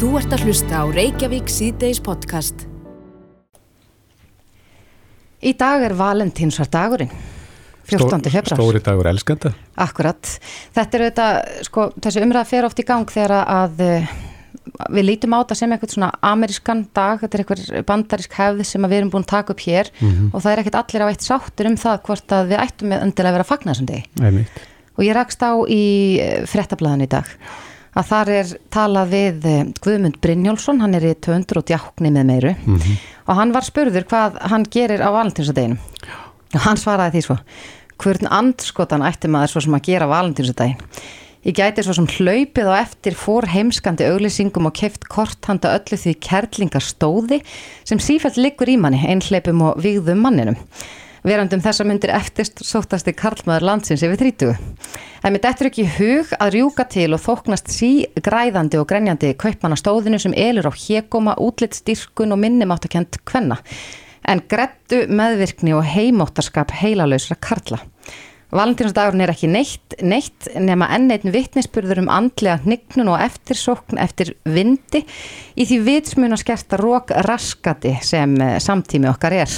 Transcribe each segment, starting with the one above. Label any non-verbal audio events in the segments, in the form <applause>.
Þú ert að hlusta á Reykjavík síðdeis podcast. Í dag er Valentínsvar dagurinn, 14. februar. Stóri dagur elskenda. Akkurat. Þetta er auðvitað, sko, þessi umræða fer oft í gang þegar að uh, við lítum á þetta sem eitthvað svona amerískan dag, þetta er eitthvað bandarísk hefð sem við erum búin að taka upp hér og það er ekkert allir á eitt sáttur um það hvort að við ættum með öndilega að vera að fagna þessum degi. Einmitt. Og ég rakst á í frettablaðan í dag að þar er talað við eh, Guðmund Brynjólfsson, hann er í töndur og djákni með meiru. Og hann var spurður hvað hann gerir á valentínsdaginum og hann svaraði því svo hvern andskotan ætti maður svo sem að gera á valentínsdaginn Ég gæti svo sem hlaupið á eftir fór heimskandi auglýsingum og keft kort handa öllu því kerlingar stóði sem sífælt liggur í manni, einhleipum og vigðum manninum. Verandum þessa myndir eftirst sóttasti karlmaður landsins yfir 30. En mér dettur ekki hug að rjúka til og þóknast sí græðandi og grenjandi kaupmanna stóðinu sem elur á hégóma, útlitt styrkun og minnumáttakent kvenna. En grettu meðvirkni og heimóttarskap heilalausra karla. Valentínsdagurinn er ekki neitt, neitt nema enn einn vittnisspurður um andlega hnignun og eftirsókn eftir vindi í því vitsmuna skerta rók raskati sem samtími okkar er.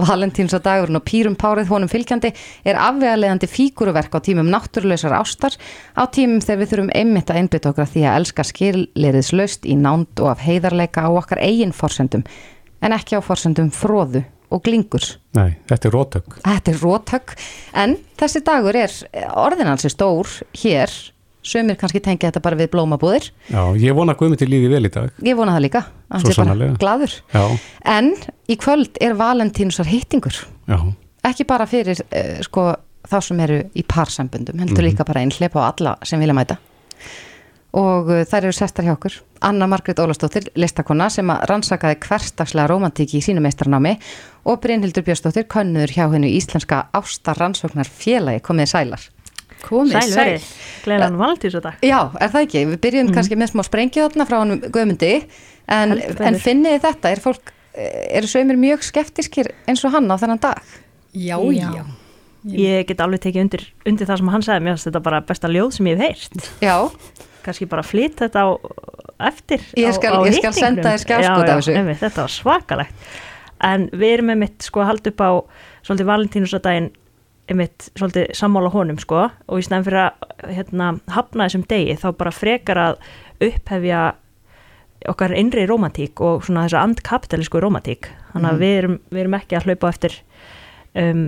Valentínsdagurinn og pýrum párið honum fylgjandi er afvegalegandi fíguruverk á tímum náttúruleysar ástar á tímum þegar við þurfum einmitt að einbytta okkur að því að elska skilliðislaust í nánd og af heiðarleika á okkar eigin forsendum en ekki á forsendum fróðu og glingur. Nei, þetta er rótök. Þetta er rótök, en þessi dagur er orðinansi stór hér, sömur kannski tengja þetta bara við blómabúðir. Já, ég vona að Guðmyndi líði vel í dag. Ég vona það líka, hann sé bara gladur. Já, En í kvöld er valentínusar hittingur, já, ekki bara fyrir uh, sko, þá sem eru í parsambundum, heldur Mhm. líka bara einhlepa á alla sem vilja mæta. Og uh, þær eru sestar hjá okkur. Anna Margrét Ólastóttir, listakonna sem að rannsakaði hverstagslega romantíki í sínu meistarnámi og Brynhildur Björnsdóttir, könnur hjá hennu íslenska ástar rannsóknar félagi komið sælar. Komið Sæl verið, gleðilegan valentínsdag Já, er það ekki? Við byrjum kannski með smá sprengju þarna frá hann Guðmundi. En, en finnið þetta, er fólk eru sögumir mjög skeptiskir eins og hann á þennan dag? Já, Já. já. Ég get alveg tekið undir, undir það sem hann sagði. Mér finnst þetta bara besta ljóð sem ég hef heyrt. Já, kannski bara flytt þetta á eftir Ég á- skal- á ég skal senda þér skjáskot Já, af þessu. já, einmitt, Þetta var svakalegt. En við erum einmitt sko að halda upp á svolítið valentínusdaginn einmitt svolítið sammála honum sko og í snæðan fyrir að hérna, hafna þessum degi þá bara frekar að upphefja okkar innri romantík og svona þessa andkapitalísku romantík þannig að Mhm. við, erum, við erum ekki að hlaupa eftir um,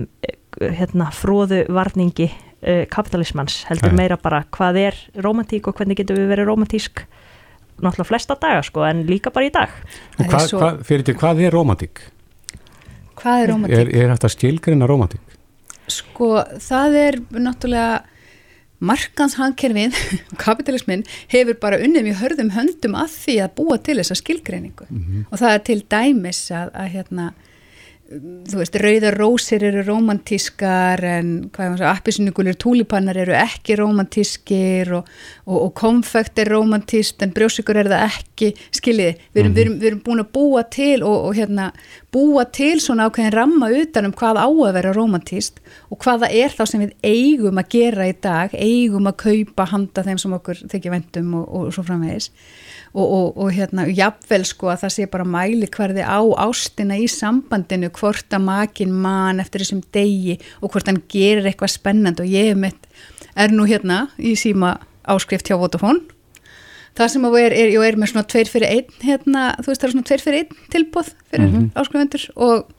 hérna, fróðu varningi uh, kapitalismans heldur Nei. meira bara hvað er romantík og hvernig getum við verið romantísk náttúrulega flesta daga sko en líka bara í dag er hvað, svo- hvað, fyrir til, hvað er rómatík? Hvað er rómatík? Er, er hægt að skilgrina rómatík? Sko, það er náttúrulega markans hagkerfið, <laughs> kapitalismin, hefur bara unnið mjög hörðum höndum að því að búa til þessa skilgreiningu. Og það er til dæmis að, að hérna, þú veist, rauðar rósir eru romantískar en hvað er maður að appisinnugulir túlipannar eru ekki romantískir og, og, og konfekt er romantíst en brjósikur er það ekki, skiljiði, við erum, við erum, við erum búin að búa til og, og hérna, búa til svona ákveðin ramma utan um hvað á að vera romantíst og hvað það er þá sem við eigum að gera í dag, eigum að kaupa handa þeim sem okkur þykja vendum og svo framvegis og, og, og hérna, jafnvel sko að það sé bara mæli hverði á ástina í sambandinu hvort að makin man eftir þessum degi og hvort hann gerir eitthvað spennand og ég mitt er nú hérna í síma áskrift hjá Vodafone. Það sem að er, er, ég er með svona tveir fyrir einn hérna, þú veist það er svona tveir fyrir einn tilbúð fyrir mm áskrifendur og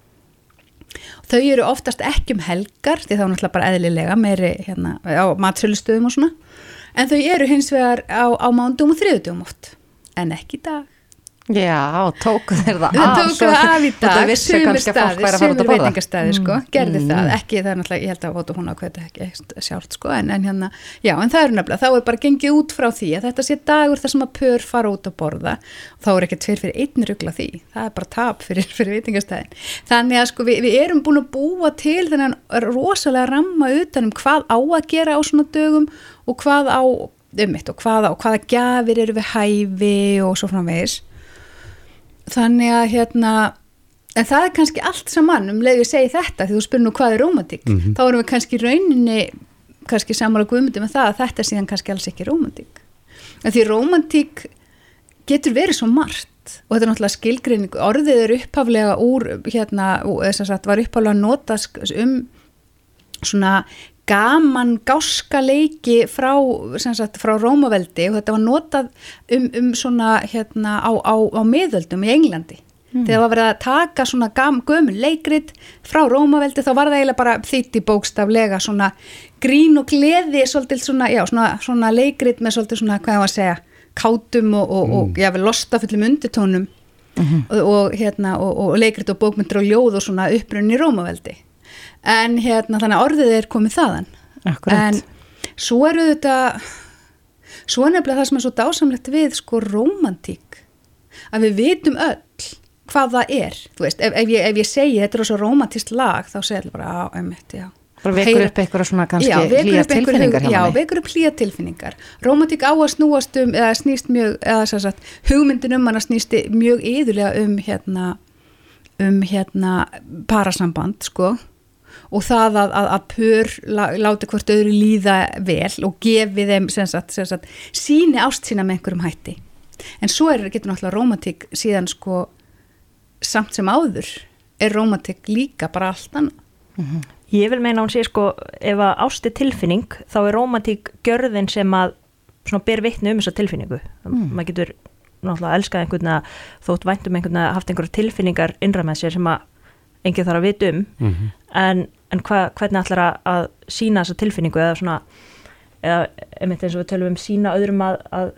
þau eru oftast ekki um helgar því þá er náttúrulega bara eðlilega meiri hérna á matsölustöðum og svona. En þau eru hins vegar á, á mándum og þriðudum oft en ekki í dag. Já, tóku þeir það Það af tóku það af í dag, sumir út sumir veitingastæði sko, gerði Mm. það, ekki það er náttúrulega, ég held að votu hún á hvað þetta ekki sjálft sko, en, en hérna, já, en það er nefnilega, þá er bara gengið út frá því að þetta sé dagur þar sem að pör fara út að borða, þá er ekki tveir fyrir einn rugla því, það er bara tap fyrir, fyrir veitingastæðin. Þannig að sko við, við erum búin að búa til þennan rosalega ramma utan um hvað á að gera á svona dögum og hvað á, um mitt, og hvaða, og hvaða gjafir eru við hæfi og svo framvegis. Þannig að hérna en það er kannski allt saman um leið við segi þetta því þú spyrir nú hvað er rómantík þá erum við kannski rauninni kannski samála guðmundi með það að þetta er síðan kannski alls ekki rómantík. En því rómantík getur verið svo margt og þetta er náttúrulega skilgreining orðið er upphaflega úr hérna, þess að sagt var upphaflega að nota sk- um svona gaman gáska leiki frá, frá Rómaveldi og þetta var notað um, um svona hérna á, á, á miðöldum í Englandi. Þegar var verið að taka svona gam, gömul leikrit frá Rómaveldi þá var það eiginlega bara þýtt í bókstaflega svona grín og gleði svolítið svona, já, svona, svona leikrit með svolítið svona, hvað ég var að segja kátum og, og, og já, við losta fullum undirtónum og, og hérna og, og leikrit og bókmyndir og ljóð og svona upprunni Rómaveldi en hérna þannig að orðið er komið þaðan. Akkurat. en svo eru þetta svo er nefnilega það sem er svo dásamlegt við sko romantík að við vitum öll hvað það er. Veist, ef, ef, ég, ef ég segi þetta er svo romantist lag þá segir þetta bara, á, einmitt, já. Vekur upp eitthvað svona kannski Já, einhver tilfinningar hug- Já, vekur upp hlýja tilfinningar. Rómatík á að snúast um, eða snýst mjög, eða sem sagt, hugmyndin um hana snýst mjög yðurlega um hérna, um hérna parasamband, sko og það að, að, að pör lá- láti hvort öðru líða vel og gefi þeim, sem sagt, sem sagt síni ást sína með einhverjum hætti. En svo er, getur náttúrulega rómatík síðan sko samt sem áður er rómatík líka bara allt annað. Ég vil meina að hún sé sko, ef að ást er tilfinning, þá er romantík gjörðin sem að svona ber vitni um þessa tilfinningu. Mm. Maður getur náttúrulega elskað einhvern að þótt væntum einhvern að haft einhverja tilfinningar innra með sér sem að enginn þarf að vita um, Mhm. En, en hva, hvernig ætlar að, að sína þessa tilfinningu eða svona, eða einmitt eins og við tölum um sína öðrum að, að,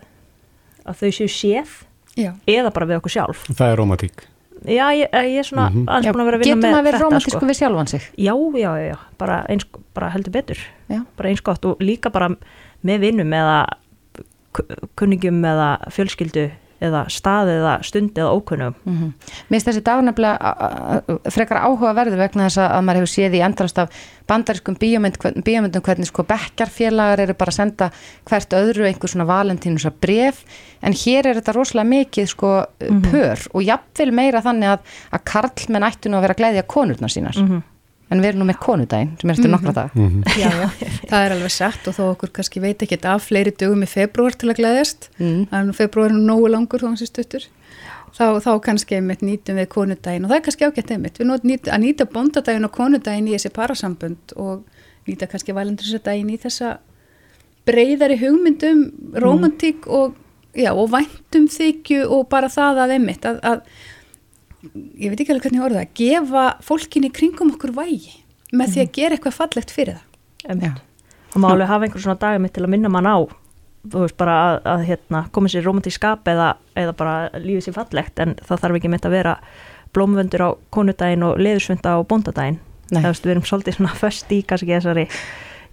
að þau séu séð Já. eða bara við okkur sjálf. Það er rómatík. Já, ég, ég er svona Mhm. aðeins Já, búin að vera að vinna Getur með maður að vera þetta, romantísku sko. við sjálfan sig? Já, já, já, já, bara, eins, bara heldur betur, Já. bara eins gott og líka bara með vinnum eða ku- kunningjum eða fjölskyldu eða stað eða stund eða ókunnum. Mm Mér finnst þessi dag nefnilega a- a- a- frekar áhuga verður vegna þess að maður hefur séð í endrast af bandariskum bíómynd, hvern- bíómyndum hvernig sko bekkjarfélagar eru bara að senda hvert öðru einhver svona valentínus að bref en hér er þetta rosalega mikið sko pör og jafnvel meira þannig að, að karlmenn ættu nú að vera að glæðja konurnar sínar Mhm. En við erum nú með konudaginn sem er eftir nokkra dag Mhm. Já, <laughs> já, það er alveg satt og þó okkur kannski veit ekki af fleiri dögum í februar til að gleðast Mm. það er nú februar nú nógu langur þó hann sé stuttur. Þá, þá kannski einmitt nýtum við konudaginn og það er kannski ágætt einmitt. Við nótum nýta, að nýta bóndadaginn og konudaginn í þessi parasambönd og nýta kannski valendurisadaginn í þessa breyðari hugmyndum romantík og, já, og væntum þykju og bara það að einmitt að, að ég veit ekki alveg hvernig ég orða það, gefa fólkinni kringum okkur vægi með því að gera eitthvað fallegt fyrir það. Og má alveg hafa einhver svona dagum til að minna mann á, þú veist bara að, að hérna, koma sér romantík skap eða, eða bara lífið sér fallegt en það þarf ekki mitt að vera blómvöndur á konudaginn og leðursvönda á bóndadaginn. Nei. Það veist, við erum svolítið svona föst í kannski þessari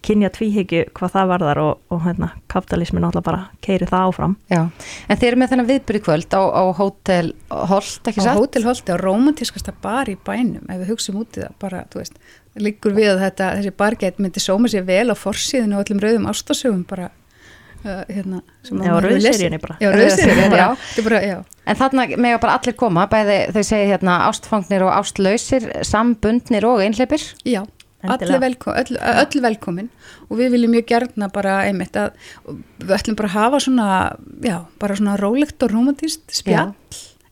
kynja tvíhyggju hvað það varðar og, og hérna, kapitalismin náttúrulega bara keiri það áfram. Já, en þeir eru með þennan viðbyrði kvöld á, á Hotel Holt, ekki Á satt? Hótel Holti á romantískasta bar í bænum, ef við hugsim út í það, bara, þú veist, liggur við að þetta, þessi bargætt myndi sóma sér vel á forsíðinu og öllum rauðum ástasögum bara, uh, hérna, sem Já, rauðseríunni bara. Já, rauðseríunni, <laughs> Já. já. Þetta bara, já. En þarna mega bara allir koma, bæði þau segja hérna ástfangnir og ástlausir, sambundnir og einhleipir. Já, Velko, öll, öll velkomin. Og við viljum mjög gerna bara einmitt að við ætlum bara að hafa svona, já, bara svona rólegt og romantíst spjall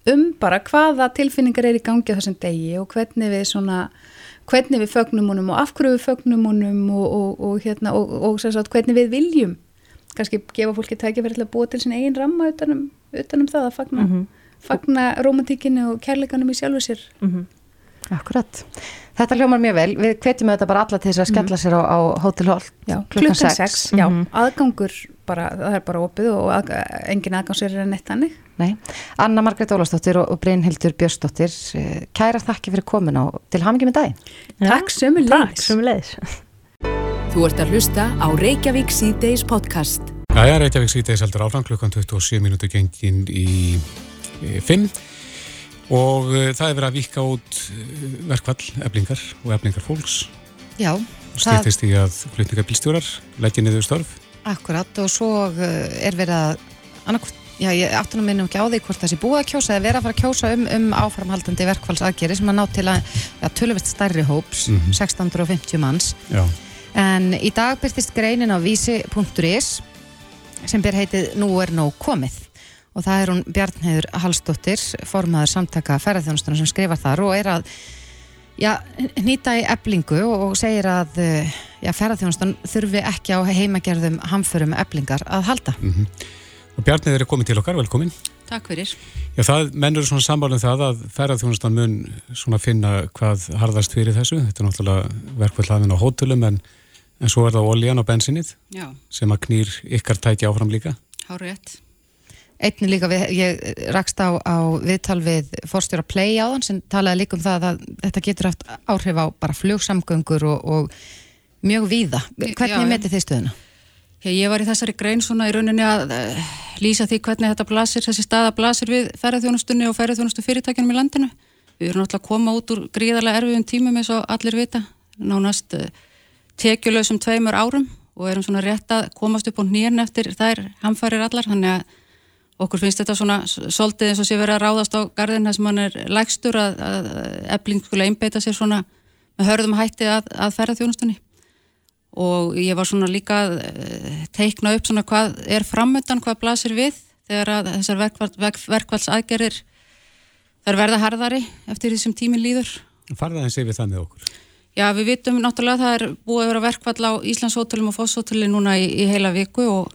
um bara hvaða tilfinningar er í gangi á þessum degi og hvernig við svona, hvernig við fögnum honum og af hverju við fögnum honum og, og, og hérna, og, og sagt, hvernig við viljum kannski gefa fólki tækifæri til að búa til sinni eigin ramma utanum, utanum það að fagna, Mhm. fagna romantíkinu og kærleikanum í sjálfu sér. Mm Akkurat. Þetta hljómar mjög vel. Við hvetjum þetta bara alla til þess að skella sér á, á Hotel Holt Já, klukkan 6. já, Mhm. aðgangur bara, það er bara opið og að, engin aðgangsverður en neitt hannig. Nei. Anna Margrét Ólastóttir og, og Brynhildur Björnsdóttir, eh, kærar þakki fyrir komin á til hamingi með daginn. Takk sömu Takk, sömuleiðis. Þú ert að hlusta á Reykjavík C-Days podcast. Jæja, Reykjavík síðdeis heldur áfram klukkan 27 minútu gengin í 5 og uh, það er verið að vika út uh, verkvall, eblingar og eblingar fólks. Já, stýttist í að flutningabilstjórar leggja niður störf. Akkurat og svo uh, er verið að annarkvort, já, ég nú minnum ekki á því hvort það sé búið að kjósa eða verið að fara að kjósa um, um áframhaldandi verkfallsaðgeri sem að ná til að ja, töluvert stærri hóps, Mhm. 650 manns. Já, en í dag byrtist greinin á vísi.is sem ber heitið Nú er nóg komið og það er hún Bjarnheður Hallstóttir formaður samtaka ferðarþjónustunum sem skrifar þar og er að já, nýta í eblingu og segir að eh, já, ferðarþjónustun þurfi ekki á heimagerðum hamförum eblingar að halda Mm Og Bjarnið er komið til okkar, velkomin. Takk fyrir. Já, það mennur svona sambálum það að ferðarþjónustan mun svona finna hvað harðast fyrir þessu. Þetta er náttúrulega verkvöld hafinn á hótelum en, en svo er það oljan og bensinnið Já, sem að knýr ykkar tæki áfram líka. hárið rétt. Einnig líka, við, ég rakst á, á viðtal við forstjóra Play áðan sem talaði líka um það að þetta getur haft áhrif á bara flugsamgöngur og, og mjög víða. Hvernig já. metið þið stöðuna? Ég var í þessari grein svona í rauninni að uh, lýsa því hvernig þetta blasir, þessi staða blasir við ferðarþjónustunni og ferðarþjónustu fyrirtækjunum í landinu. Við erum náttúrulega að koma út úr gríðarlega erfiðum tímum eins og allir vita, nánast uh, tekjulegsum tveimur árum og erum svona rétt að komast upp á nýjan eftir þær hamfærir allar, þannig að okkur finnst þetta svona svolítið eins og sé verið að ráðast á garðin þess að mann er lægstur að, að ebling skulle einbeita sér svona með hörðum hætti að, að ferðarþjónustunni og ég var svona líka að eh, teikna upp svona hvað er framöndan, hvað blasir við þegar að þessar verkvall, verk, verkvallsaðgerir þær verða harðari eftir því sem tíminn líður. Farða eins yfir það með okkur. Já, við vitum náttúrulega að það er búið að vera verkvall á Íslandshótelum og Fosshóteli núna í, í heila viku og,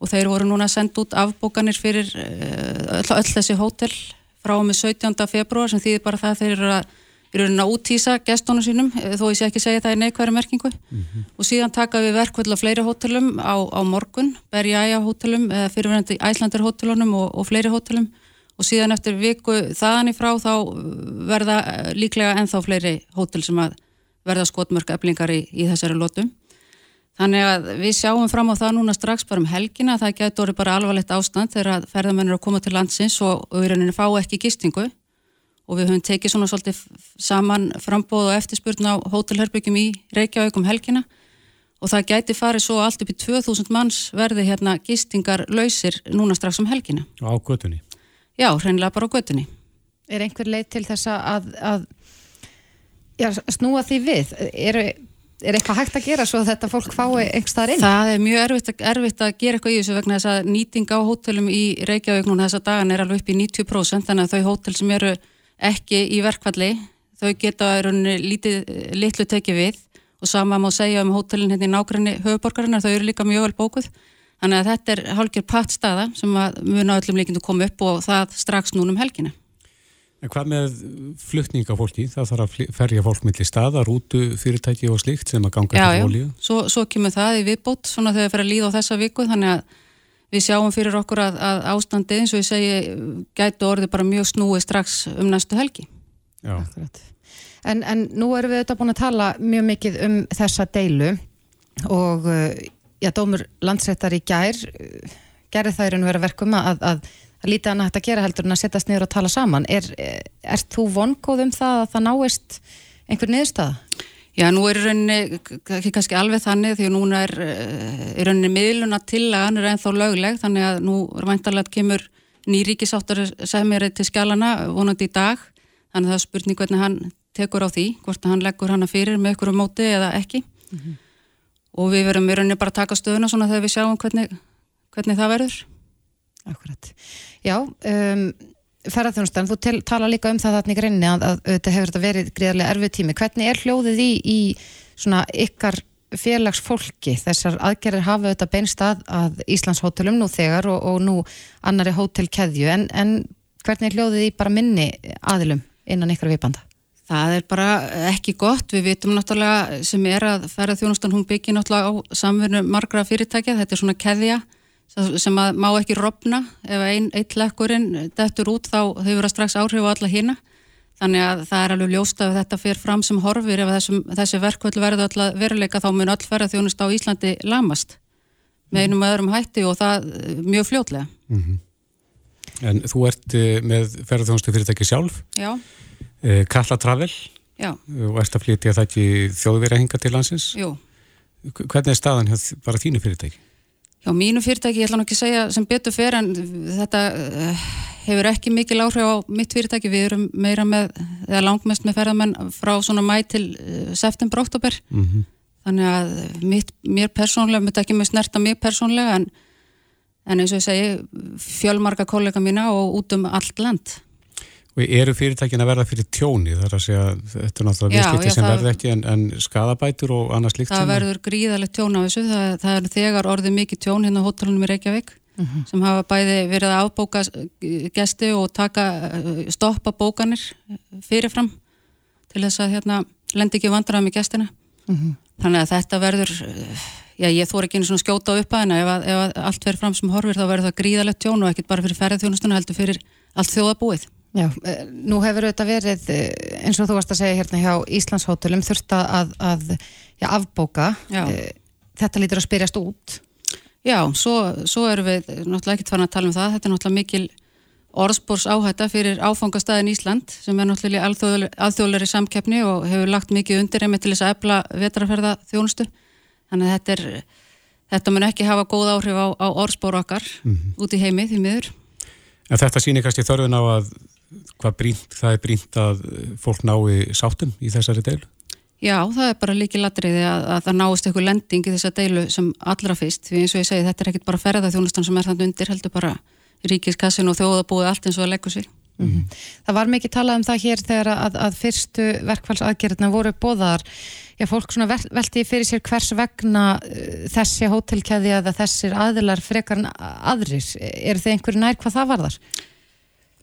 og þeir voru núna að senda út afbókanir fyrir eh, öll, öll þessi hótel frá og með 17. februar sem þýðir bara það að þeir eru að rauninni að útýsa gestónu sínum, eh, þó ég sé ekki segja það í neikværi merkingu og síðan taka við verkvöld á fleiri hótelum á, á morgun, Berjæja hótelum eða fyrirverandi Æslandir hótelunum og, og fleiri hótelum og síðan eftir viku þaðan í frá þá verða eh, líklega ennþá fleiri hótel sem að verða skotmörk eflingar í, í þessari lótum. Þannig að við sjáum fram á það núna strax bara um helgina að það getur orðið bara alvarlegt ástand þegar að ferðamenn eru að koma til landsins og, rauninni fá ekki gistingu og við höfum tekið svona svolítið saman frambóð og eftirspurn á hótelherbyggjum í Reykjavík um helgina og það gæti farið svo allt upp í 2000 manns verði hérna gistingar lausir núna strax um helgina. Á götunni. Já, hreinlega bara á götunni. Er einhver leið til þess að, að já, snúa því við? Er, er eitthvað hægt að gera svo að þetta fólk fái einhver staðar inn? Það er mjög erfitt, erfitt að gera eitthvað í þessu vegna þess að nýting á hótelum í Reykjavík núna þessa dagan er alveg upp í 90% þannig að þau hótel sem eru ekki í verkfalli þau geta lítið, litlu tekið við og sama má segja um hótelin hérna í nágrinni höfuborgarinnar, þau eru líka mjög vel bókuð þannig að þetta er hálfgjör pattstaða sem að muna öllum líkindu koma upp og það strax núna um helgina. En hvað með flutning á fólki? Það þarf að ferja fólk milli staða, rútu, fyrirtæki og slíkt sem að ganga Já, til já, olíu. svo, svo kemur það í viðbót svona þegar það fer að líða á þessa viku þannig að við sjáum fyrir okkur að, að ástandið eins og ég segi gætu orðið bara mjög snúið strax um næstu helgi. Já. Akkurat. En, en nú erum við auðvitað búin að tala mjög mikið um þessa deilu og uh, já, dómur landsréttar í gær uh, gerði það í raun og vera verkum að, að lítið hægt að gera heldur en að setjast niður og tala saman. Er, er, er þú vongóð um það að það náist einhver niðurstaða? Já, nú er í rauninni ekki kannski alveg þannig því að núna er uh, í rauninni miðluna tillagan er ennþá lögleg þannig að nú er væntalega að kemur ný ríkisáttar semjari til skjálana vonandi í dag þannig að það er spurning hvernig hann tekur á því hvort að hann leggur hana fyrir með ykkur á móti eða ekki og við verum í rauninni bara að taka stöðuna svona þegar við sjáum hvernig, hvernig það verður. Akkurat. Já, um, ferðarþjónustan, þú tel, tala líka um það þarna í greinni að, að þetta hefur þetta verið gríðarlega erfið tími. Hvernig er hljóðið í, í svona ykkar félagsfólki? Þessar aðgerðir hafa þetta beinst að, að Íslands hótelum nú þegar og, og nú annari hótelkeðju en, en hvernig er hljóðið í bara minni aðilum innan ykkar viðbanda? Það er bara ekki gott, við vitum náttúrulega sem er að ferðarþjónustan hún byggir náttúrulega á samfunnu margra fyrirtækja, þetta er svona keðja sem að má ekki rofna ef ein, eitt lekkurinn dettur út þá hefur það strax áhrif á alla hina þannig að það er alveg ljóst að þetta fer fram sem horfir ef þessum, þessi verkvöld verður veruleika þá mun öll ferðarþjónust á Íslandi lamast með einum öðrum hætti og það eh, mjög fljótlega. En þú ert eh, með ferðarþjónustu fyrirtæki sjálf, Já, eh, Kalla Travel já, og ert að flytja það ekki þjóðverið hinga til landsins. jú. Hvernig er staðan bara þínu fyrirtæki? Já, mínu fyrirtæki, ég ætla nú ekki að segja sem betur fer en þetta uh, hefur ekki mikil áhrif á mitt fyrirtæki. Við erum meira með, eða langmest með ferðamenn frá svona mæ til uh, september, oktober. Mm Þannig að mitt, mér persónlega, mitt ekki með snerta mig persónlega en, en eins og ég segi fjölmarga kollega mína og út um allt land Og eru fyrirtækin að verða fyrir tjóni? Þar að segja, þetta er náttúrulega viðskipti sem verði ekki en, en skadabætur og annars líkt það verður gríðalegt tjón á þessu. Það, það er þegar orðið mikið tjón hérna á hótelunum í Reykjavík sem hafa bæði verið að afbóka eh, gesti og taka, stoppa bókanir fyrirfram til þess að hérna lendi ekki vandræða með gestina. Þannig að þetta verður já ég þór ekki einu svona skjóta upp að henni ef, að- ef allt verður fram sem horfir þá verður það gríðalegt tjón og ekkit bara fyrir ferðarþjónustuna heldur fyrir allt þjóðabúið Já, eh, nú hefur auðvitað verið eh, eins og þú varst að segja hérna hjá Íslandshótelum þurft að, að já, afbóka Já. Eh, þetta lítur að spyrjast út Já, svo, svo erum við náttúrulega ekkert farin að tala um það. Þetta er náttúrulega mikil orðspórs áhætta fyrir áfangastæðin Ísland sem er náttúrulega alþjóðlegri samkeppni og hefur lagt mikið undir einmitt til þess að efla vetrarferða þjónustu. Þannig að þetta, er, þetta mun ekki hafa góð áhrif á, á orðspór okkar út í heimi því miður. En þetta sýnir kannski þörfin á að hvað brínt, það er brínt að fólk nái sáttum í þessari deilu. Já, það er bara líki latriði að, að það náist eitthvað lending í þessa deilu sem allra fyrst. Því eins og ég segi, þetta er ekkit bara ferðarþjónustan sem er þannig undir, heldur bara ríkiskassin og þjóðabúið allt eins og að leggur sig. Það var mikið talað um það hér þegar að, að fyrstu verkfallsaðgerðina voru bóðar Já, fólk svona vel, velti fyrir sér hvers vegna uh, þessi hótelkeði eða þessir aðilar frekar en aðrir. Er þið einhverju nær hvað það varðar?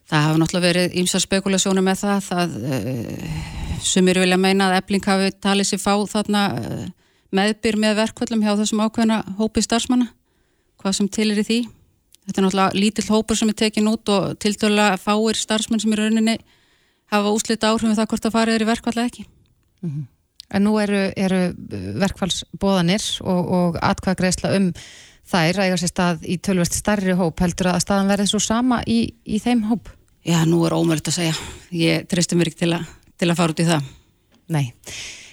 Það hafa náttúrulega verið ímsar spekulasjónu með það, það uh, sumir vilja meina að ebling hafi talið sér fá þarna uh, meðbyr með verkvöldum hjá þessum ákveðna hópi starfsmanna, hvað sem til er í því. Þetta er náttúrulega lítill hópur sem er tekin út og tildurlega fáir starfsmenn sem í rauninni hafa úslita áhrifum við það hvort það farið er í verkvall eða ekki. En nú eru, eru verkfallsbóðanir og, og atkvæðagreisla um þær að eiga sér stað í tölvest starri hóp heldur að staðan verði svo sama í, í þeim hóp? Já, nú er ómöld að segja. Ég tristum mér ekki til, a, til að fara út í það. Nei.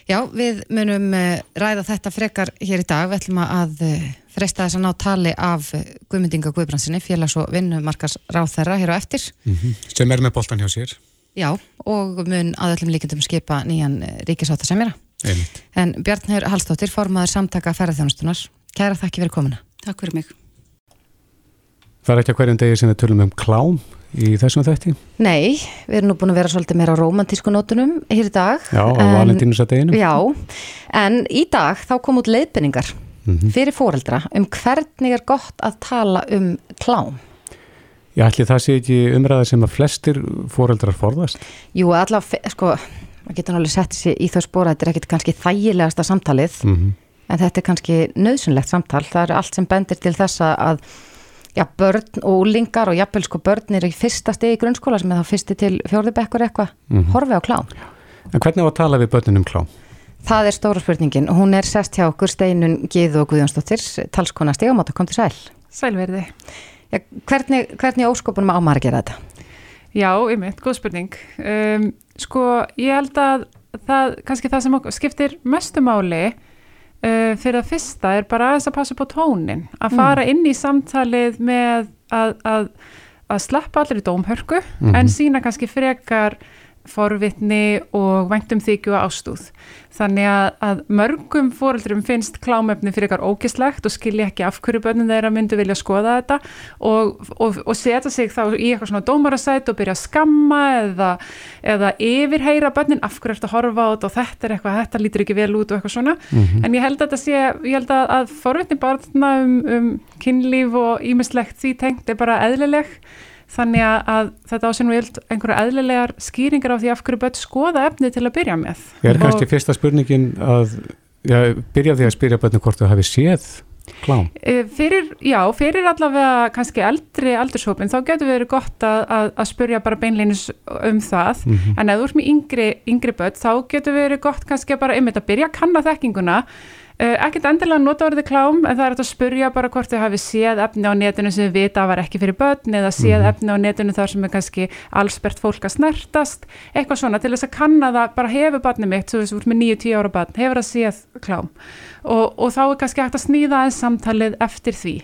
Já, við munum uh, ræða þetta frekar hér í dag. Við ætlum að uh, freysta þess að ná tali af uh, Guðmyndinga Guðbransinni, félags- og vinnumarkas ráþherra hér á eftir. Sem er með boltan hjá sér. Já, og mun að öllum líkendum skipa nýjan ríkisáta sem er að. Einmitt. En Bjarnheur Hallstóttir, formaður samtaka ferðarþjónustunar. Kæra þakki fyrir komuna. Takk fyrir mig. Það er ekki að hverjum degi sem við tölum um klám í þessum þætti. Nei, við erum nú búin að vera svolítið meira á rómantísku nótunum hér í dag. Já, á En- valentínusardeginu. Já, en í dag þá kom út leiðbendingar fyrir foreldra um hvernig er gott að tala um klám. Ég ætli það sé ekki umræða sem að flestir foreldrar forðast. Jú, allavega, sko, maður getur náttúrulega sett sér í þau spóra, þetta er ekkit kannski þægilegasta samtalið, Mm en þetta er kannski nöðsynlegt samtal. Það er allt sem bendir til þessa að já, börn og úlingar og jafnvel sko börn er í fyrsta stegi í grunnskóla sem er þá fyrsti til fjórðubekkur eitthvað, horfi á klám. En hvernig á að tala við börnun um klám? Það er stóra spurningin og hún er sest hjá okkur Steinun Gíðu og Guðjónsdóttir, talskona stegamáta, kom til sæl. Sælverði. Já, hvernig, hvernig óskopunum á maður að gera þetta? Já, einmitt, góð spurning. Um, sko, ég held að það, kannski það sem skiptir mestu máli uh, fyrir að fyrsta er bara aðeins að passa á tónin, að fara inn í samtalið með að, að, að sleppa allir í dómhörku en sína kannski frekar forvitni og væntum þykju og ástúð. Þannig að, að mörgum fóreldrum finnst klámefni fyrir ykkar ógislegt og skilja ekki af hverju börnum þeirra myndu vilja skoða þetta og, og, og setja sig þá í eitthvað svona dómarasæt og byrja að skamma eða, eða yfirheyra börnin af hverju ertu að horfa á þetta og þetta er eitthvað, þetta lítur ekki vel út og eitthvað svona. En ég held að þetta sé, ég held að, að forvitni barna um, um kynlíf og ímislegt því tengt er bara eðlileg þannig að, að þetta ásinn við einhverja eðlilegar skýringar á því af hverju börn skoða efni til að byrja með. Er kannski Og- fyrsta spurningin að já, byrja því að spyrja börnum hvort þú hafi séð klám? Eh, Fyrir, já, fyrir allavega kannski eldri aldurshópin þá getur verið gott að, að, að spurja bara beinleinis um það en ef þú ert með yngri, yngri börn þá getur verið gott kannski að bara einmitt að byrja að kanna þekkinguna ekkert endilega að nota orðið klám en það er að spurja bara hvort þau hafi séð efni á netinu sem við vita var ekki fyrir börn eða séð efni á netinu þar sem er kannski allsbert fólk að snertast. Eitthvað svona til þess að kanna það bara hefur barnið mitt, þú ert með 9-10 ára barn hefur það séð klám? Og, og þá er kannski hægt að snýða aðeins samtalið eftir því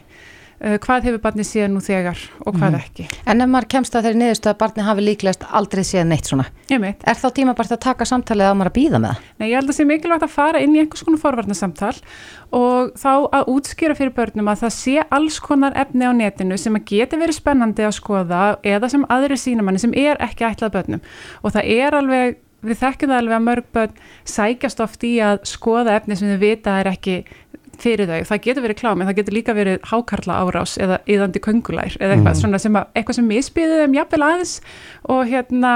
hvað hefur barni séð nú þegar og hvað Mhm. ekki. En ef maður kemst að þeirri niðurstu að barni hafi líklegast aldrei séð neitt svona, Ég meit. er þá tímabært að taka samtalið að maður að býða með það? Nei, ég held að sé mikilvægt að fara inn í einhvers konar forvarnasamtal og þá að útskýra fyrir börnum að það sé alls konar efni á netinu sem að geti verið spennandi að skoða eða sem aðri sínamanni sem er ekki ætlað börnum og það er alveg, við þekkjum það alveg að mörg börn sækjast oft í að skoða efni sem þau vita er ekki fyrir þau, það getur verið klám en það getur líka verið hákarla árás eða yðandi köngulær eða eitthvað, svona sem að, eitthvað sem misbyði þeim jafnvel aðeins og hérna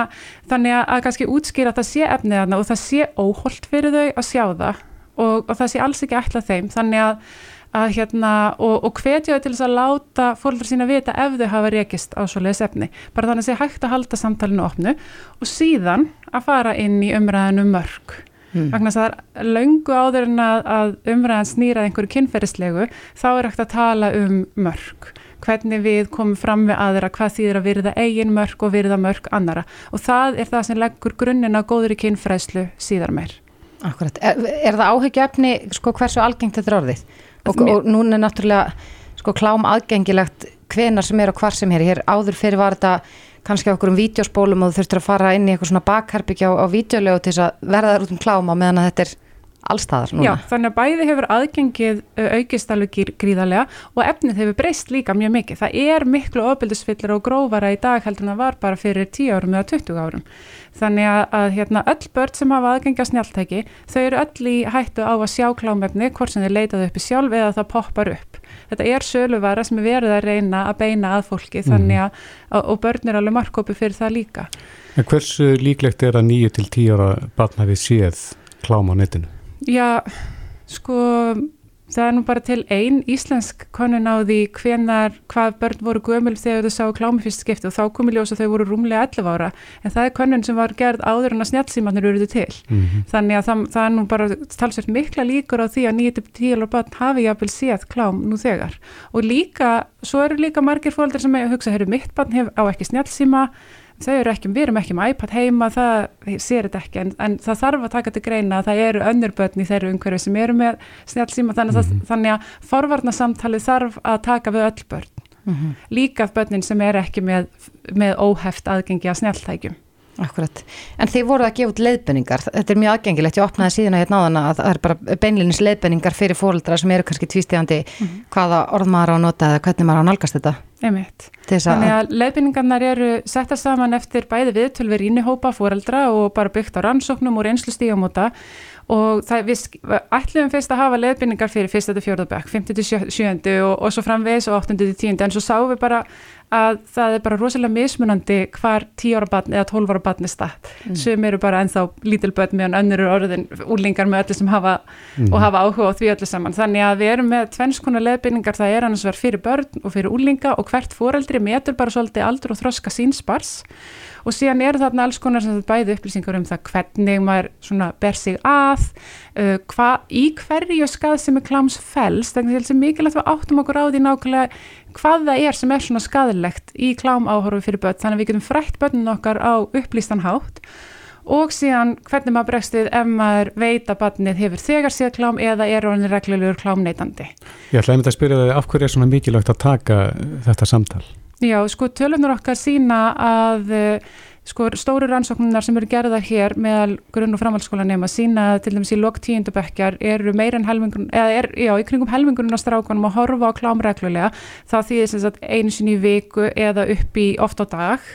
þannig að, að kannski útskýra að það sé efnið þarna og það sé óholt fyrir þau að sjá það og, og það sé alls ekki ætlað þeim þannig að, að hérna og, og hvetja þau til þess að láta fólkdrar sína vita ef þau hafa rekist á svoleiðis efni. Bara þannig að sé hægt að halda samtalinu opnu og síðan að fara inn í umræðinu mörg Mm. vegna þess að það er löngu áður en að, að umræðan snýrað einhverju kynferðislegu þá er hægt að tala um mörg hvernig við komum fram við aðra hvað þýðir að virða eigin mörg og virða mörg annara og það er það sem leggur grunninn að góður í kynfræðslu síðar meir. Akkurat, er, er það áhyggjuefni sko hversu algengt þetta er orðið? Og, Mér- og núna er náttúrulega sko klám aðgengilegt hvenar sem er og hvar sem er, hér áður fyrir var þetta kannski okkur um vídeospólum og þú þurftir að fara inn í eitthvað svona bakherbyggja á, á vídeolegu til þess að verða þar út um klám á meðan að þetta er allstaðar núna. Já, þannig að bæði hefur aðgengið aukist alveg gríð- gríðarlega og efnið hefur breyst líka mjög mikið. Það er miklu ofbildisfyllir og grófara í dag heldur en það var bara fyrir 10 árum eða 20 árum. Þannig að, að hérna, öll börn sem hafa aðgengi á snjáltæki, þau eru öll í hættu á að sjá klámefni, hvort sem þeir leitaðu uppi sjálf eða það poppar upp. Þetta er söluvara sem er verið að reyna að beina að fólki þannig að, að og börn er alveg markkópi fyrir það líka. En hversu líklegt er að 9 til 10 ára barn hafi séð klám á netinu? Já, sko það er nú bara til ein íslensk konun á því hvenar hvað börn voru gömul þegar þau sá klámi fyrst skipti og þá komi ljós að þau voru rúmlega 11 ára. En það er konun sem var gerð áður en að snjálfsímanir eruðu til. Mm þannig að það, það er nú bara talsvert mikla líkur á því að 9-10 ára barn hafi jafnvel séð klám nú þegar. Og líka, svo eru líka margir fóldar sem hugsa, herru mitt barn hef, á ekki snjálfsíma þau eru ekki, við erum ekki með iPad heima það sér þetta ekki, en, en það þarf að taka til greina að það eru önnur börn í þeirru umhverfi sem eru með snjálfsíma þannig, mm þannig að forvarnasamtali þarf að taka við öll börn. Mhm. líka börnin sem er ekki með, með óheft aðgengi að snjáltækjum Akkurat, en þið voruð að gefa út leiðbenningar, þetta er mjög aðgengilegt, ég opnaði síðan hérna áðan að það er bara beinlinis leiðbenningar fyrir fóreldra sem eru kannski tvístíðandi hvaða orð maður á að nota eða hvernig maður á að nálgast þetta einmitt Þannig að, að leiðbynningarnar eru settar saman eftir bæði viðtöl við rínihópa fóreldra og bara byggt á rannsóknum og reynslu stígamóta og það við ætluðum fyrst að hafa leiðbynningar fyrir fyrsta til fjórðabæk, 5. til 7. og, og svo framvegis og 8. til 10. en svo sáum við bara að það er bara rosalega mismunandi hvar 10 ára batn eða 12 ára batn er statt Mm. sem eru bara ennþá lítil börn meðan önnur eru orðin úlingar með öllu sem hafa og hafa áhuga á því öllu saman. Þannig að við erum með tvennskona leðbynningar, það er annars verið fyrir börn og fyrir úlinga og hvert foreldri metur bara svolítið aldur og þroska síns bars og síðan eru þarna alls konar sem þetta bæði upplýsingar um það hvernig maður svona ber sig að, uh, hva, í hverju skað sem er kláms fels, þannig að það er mikilvægt að við áttum okkur á því nákvæmlega hvað það er sem er svona skadilegt í klám áhorfi fyrir börn, þannig að við getum frætt börnin okkar á upplýstan hátt og síðan hvernig maður bregst við ef maður veit að barnið hefur þegar séð klám eða er orðin reglulegur klámneitandi. Ég ætla einmitt að spyrja þig af hverju er svona mikilvægt að taka þetta samtal? Já, sko tölunar okkar sína að eh, sko stóru rannsóknunar sem eru gerðar hér meðal grunn- og framhaldsskóla nema sína til dæmis í lok tíundubekkjar eru meira en helmingun, eða er, já, í kringum helmingunum á strákunum að horfa á klám reglulega. Það þýðir sem sagt einu sinni í viku eða upp í oft á dag.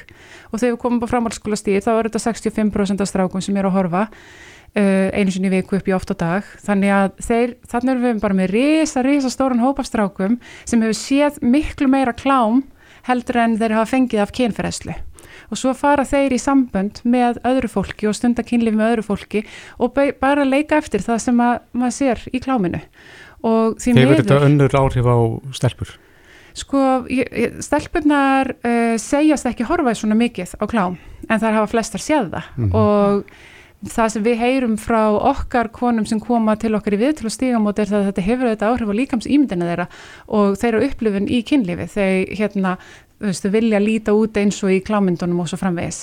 Og þegar við komum á framhaldsskóla stíð þá er þetta 65% af strákum sem eru að horfa uh, einu sinni viku upp í oft á dag. Þannig að þeir, þannig erum við bara með risa, risa stóran hópa af strákum sem hefur séð miklu meira klám heldur en þeir hafa fengið af kynferðslu og svo fara þeir í sambönd með öðru fólki og stunda kynlífi með öðru fólki og bara leika eftir það sem að, maður sér í kláminu og því Hefur miður þetta önnur áhrif á stelpur? Sko, stelpurnar uh, segjast ekki horfa svona mikið á klám, en þær hafa flestar séð það Mhm. og það sem við heyrum frá okkar konum sem koma til okkar í viðtölu stígamót er það að þetta hefur þetta áhrif á líkams ímyndina þeirra og þeirra upplifun í kynlífi. Þau hérna, þú veist, vilja líta út eins og í klámyndunum og svo framvegis.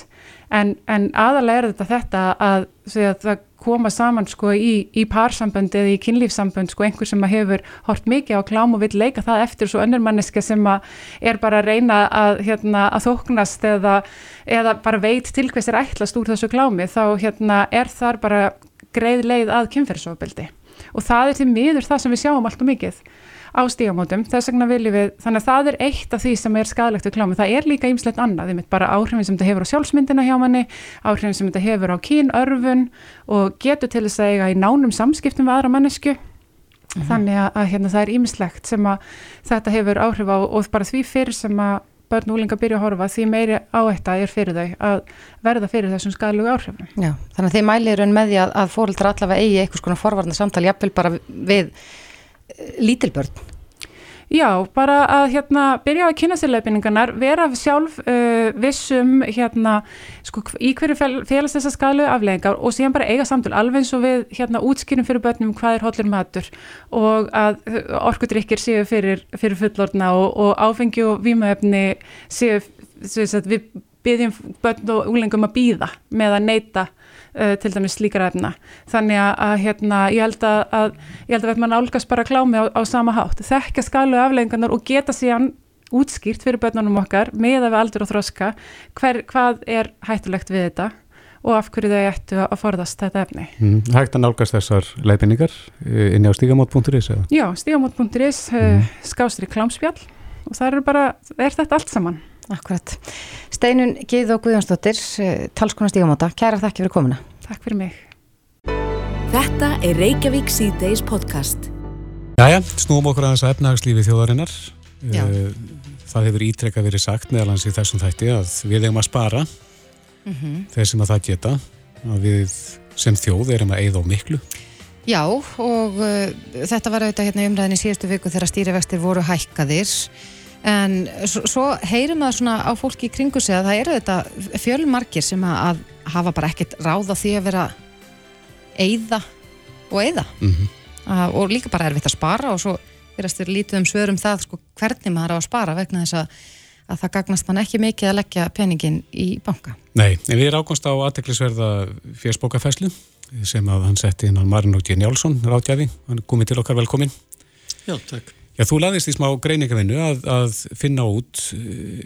En, en aðalega er þetta þetta að, að það koma saman sko í, í pársambönd eða í kynlífsambönd sko einhver sem hefur hort mikið á klám og vil leika það eftir svo önnur manneska sem er bara að reyna að, hérna, að þóknast eða, eða bara veit til hvers er ætlast úr þessu klámi þá hérna, er þar bara greið leið að kynferðsofbildi og það er til miður það sem við sjáum allt og mikið á stígamótum, þess vegna viljum við þannig að það er eitt af því sem er skadalegt við klámi, það er líka ýmslegt annað, þið mitt bara áhrifin sem þetta hefur á sjálfsmyndina hjá manni, áhrifin sem þetta hefur á kínörfun og getur til þess að eiga í nánum samskiptum við aðra mannesku mm -hmm. þannig að, að hérna, það er ýmslegt sem að þetta hefur áhrif á og bara því fyrir sem að börn og úlinga byrja að horfa því meiri áætta er fyrir þau að verða fyrir þessum skadalegu áhrifum. Já, þannig að þið mælir með því að, að fóröldra allavega eigi eitthvað svona forvarnar samtali jafnvel bara við lítilbörn? Já, bara að hérna byrja á að kynna sér leifinningarnar, vera sjálf uh, vissum hérna sko, í hverju félags þessar skalu afleggingar og síðan bara eiga samtul alveg eins og við hérna útskýrum fyrir börnum hvað er hollur matur og að orkudrykkir séu fyrir, fyrir fullorna og, og áfengi og výmaöfni séu, séu við byrjum börn og úlengum að býða með að neyta uh, til dæmis slíkar efna. Þannig að hérna, ég held að, að ég held að verður mann álgast bara klámi á, á sama hátt. Þekka skalu afleggingarnar og geta síðan útskýrt fyrir börnunum okkar með að við aldur og þroska hver, hvað er hættulegt við þetta og af hverju þau ættu að forðast þetta efni. Mm, hægt að nálgast þessar leifinningar eh, inn á stígamót.is? Já, stígamót.is, mm. skástri klámspjall og það er bara, er þetta allt saman. Akkurat. Steinun Gíð og Guðjónsdóttir, eh, talskona stígamóta, kæra þakki fyrir komuna. Takk fyrir mig. Þetta er Reykjavík C-Days podcast. Jæja, snúum okkur að þess að efnahagslífi þjóðarinnar. Já. Eh, það hefur ítrekka verið sagt meðalans í þessum þætti að við eigum að spara mm -hmm. þeir sem að það geta að við sem þjóð erum að eigða á miklu. Já og uh, þetta var auðvitað hérna umræðin í síðustu viku þegar stýrivextir voru hækkaðir en svo heyrum það svona á fólki í kringu sig að það eru þetta fjölmarkir sem að hafa bara ekkert ráð á því að vera eigða og eigða Mm -hmm. og líka bara erfitt að spara og svo verðast við lítið um svörum það sko, hvernig maður á að spara vegna þess að, að það gagnast mann ekki mikið að leggja peningin í banka. Nei, en við erum ákvæmst á aðteklisverða fjörsbókafæslu sem að hann setti inn á Marin og G. Njálsson ráðgjafi, hann er komið til okkar velkomin. Já, takk. Já, þú laðist í smá greiningavinnu að, að finna út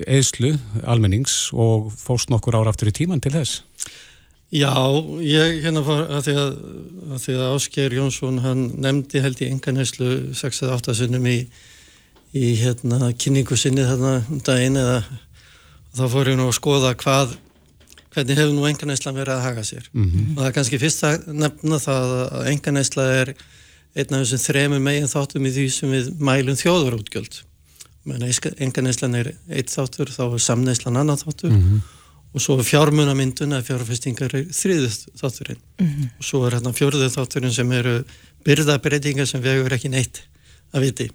eðslu almennings og fórst nokkur ára aftur í tíman til þess. Já, ég hérna var að því að, að, því að Ásker Jónsson hann nefndi held í enganhæslu 6-8 sinnum í, í hérna kynningu sinni þarna um daginn eða þá fór ég nú að skoða hvað hvernig hefur nú enganhæslan verið að haga sér Mm -hmm. og það er kannski fyrst að nefna það að enganhæsla er einn af þessum þremur megin þáttum í því sem við mælum þjóðurútgjöld enganhæslan er eitt þáttur þá er samnæslan annan þáttur. Og svo fjármunamyndun eða fjárfestingar er þriðið þátturinn. Og svo er hérna fjörðið þátturinn sem eru byrðabreitingar sem vegur ekki neitt að viti.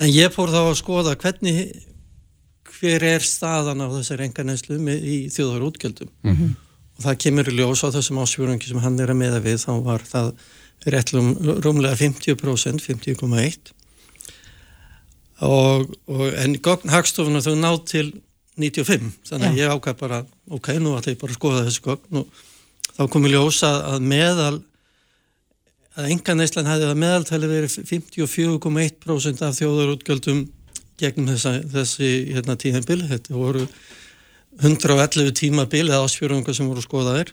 En ég fór þá að skoða hvernig hver er staðan á þessar enganæslu í þjóðar útgjöldum og það kemur í ljós á þessum ásfjörungi sem hann er að meða við þá var það réttlum rúmlega 50% 50,1 og, og en gogn hagstofuna þau ná til 95, þannig að ég ákvæð bara ok, nú ætla ég bara að skoða þessu gogn og þá kom ég ljósa að meðal að enganæslan hefði að meðaltali verið 54,1% af þjóðarútgjöldum gegnum þessa, þessi hérna, tíðanbíl, þetta voru 111 tímabil eða ásfjörungar sem voru skoðaðir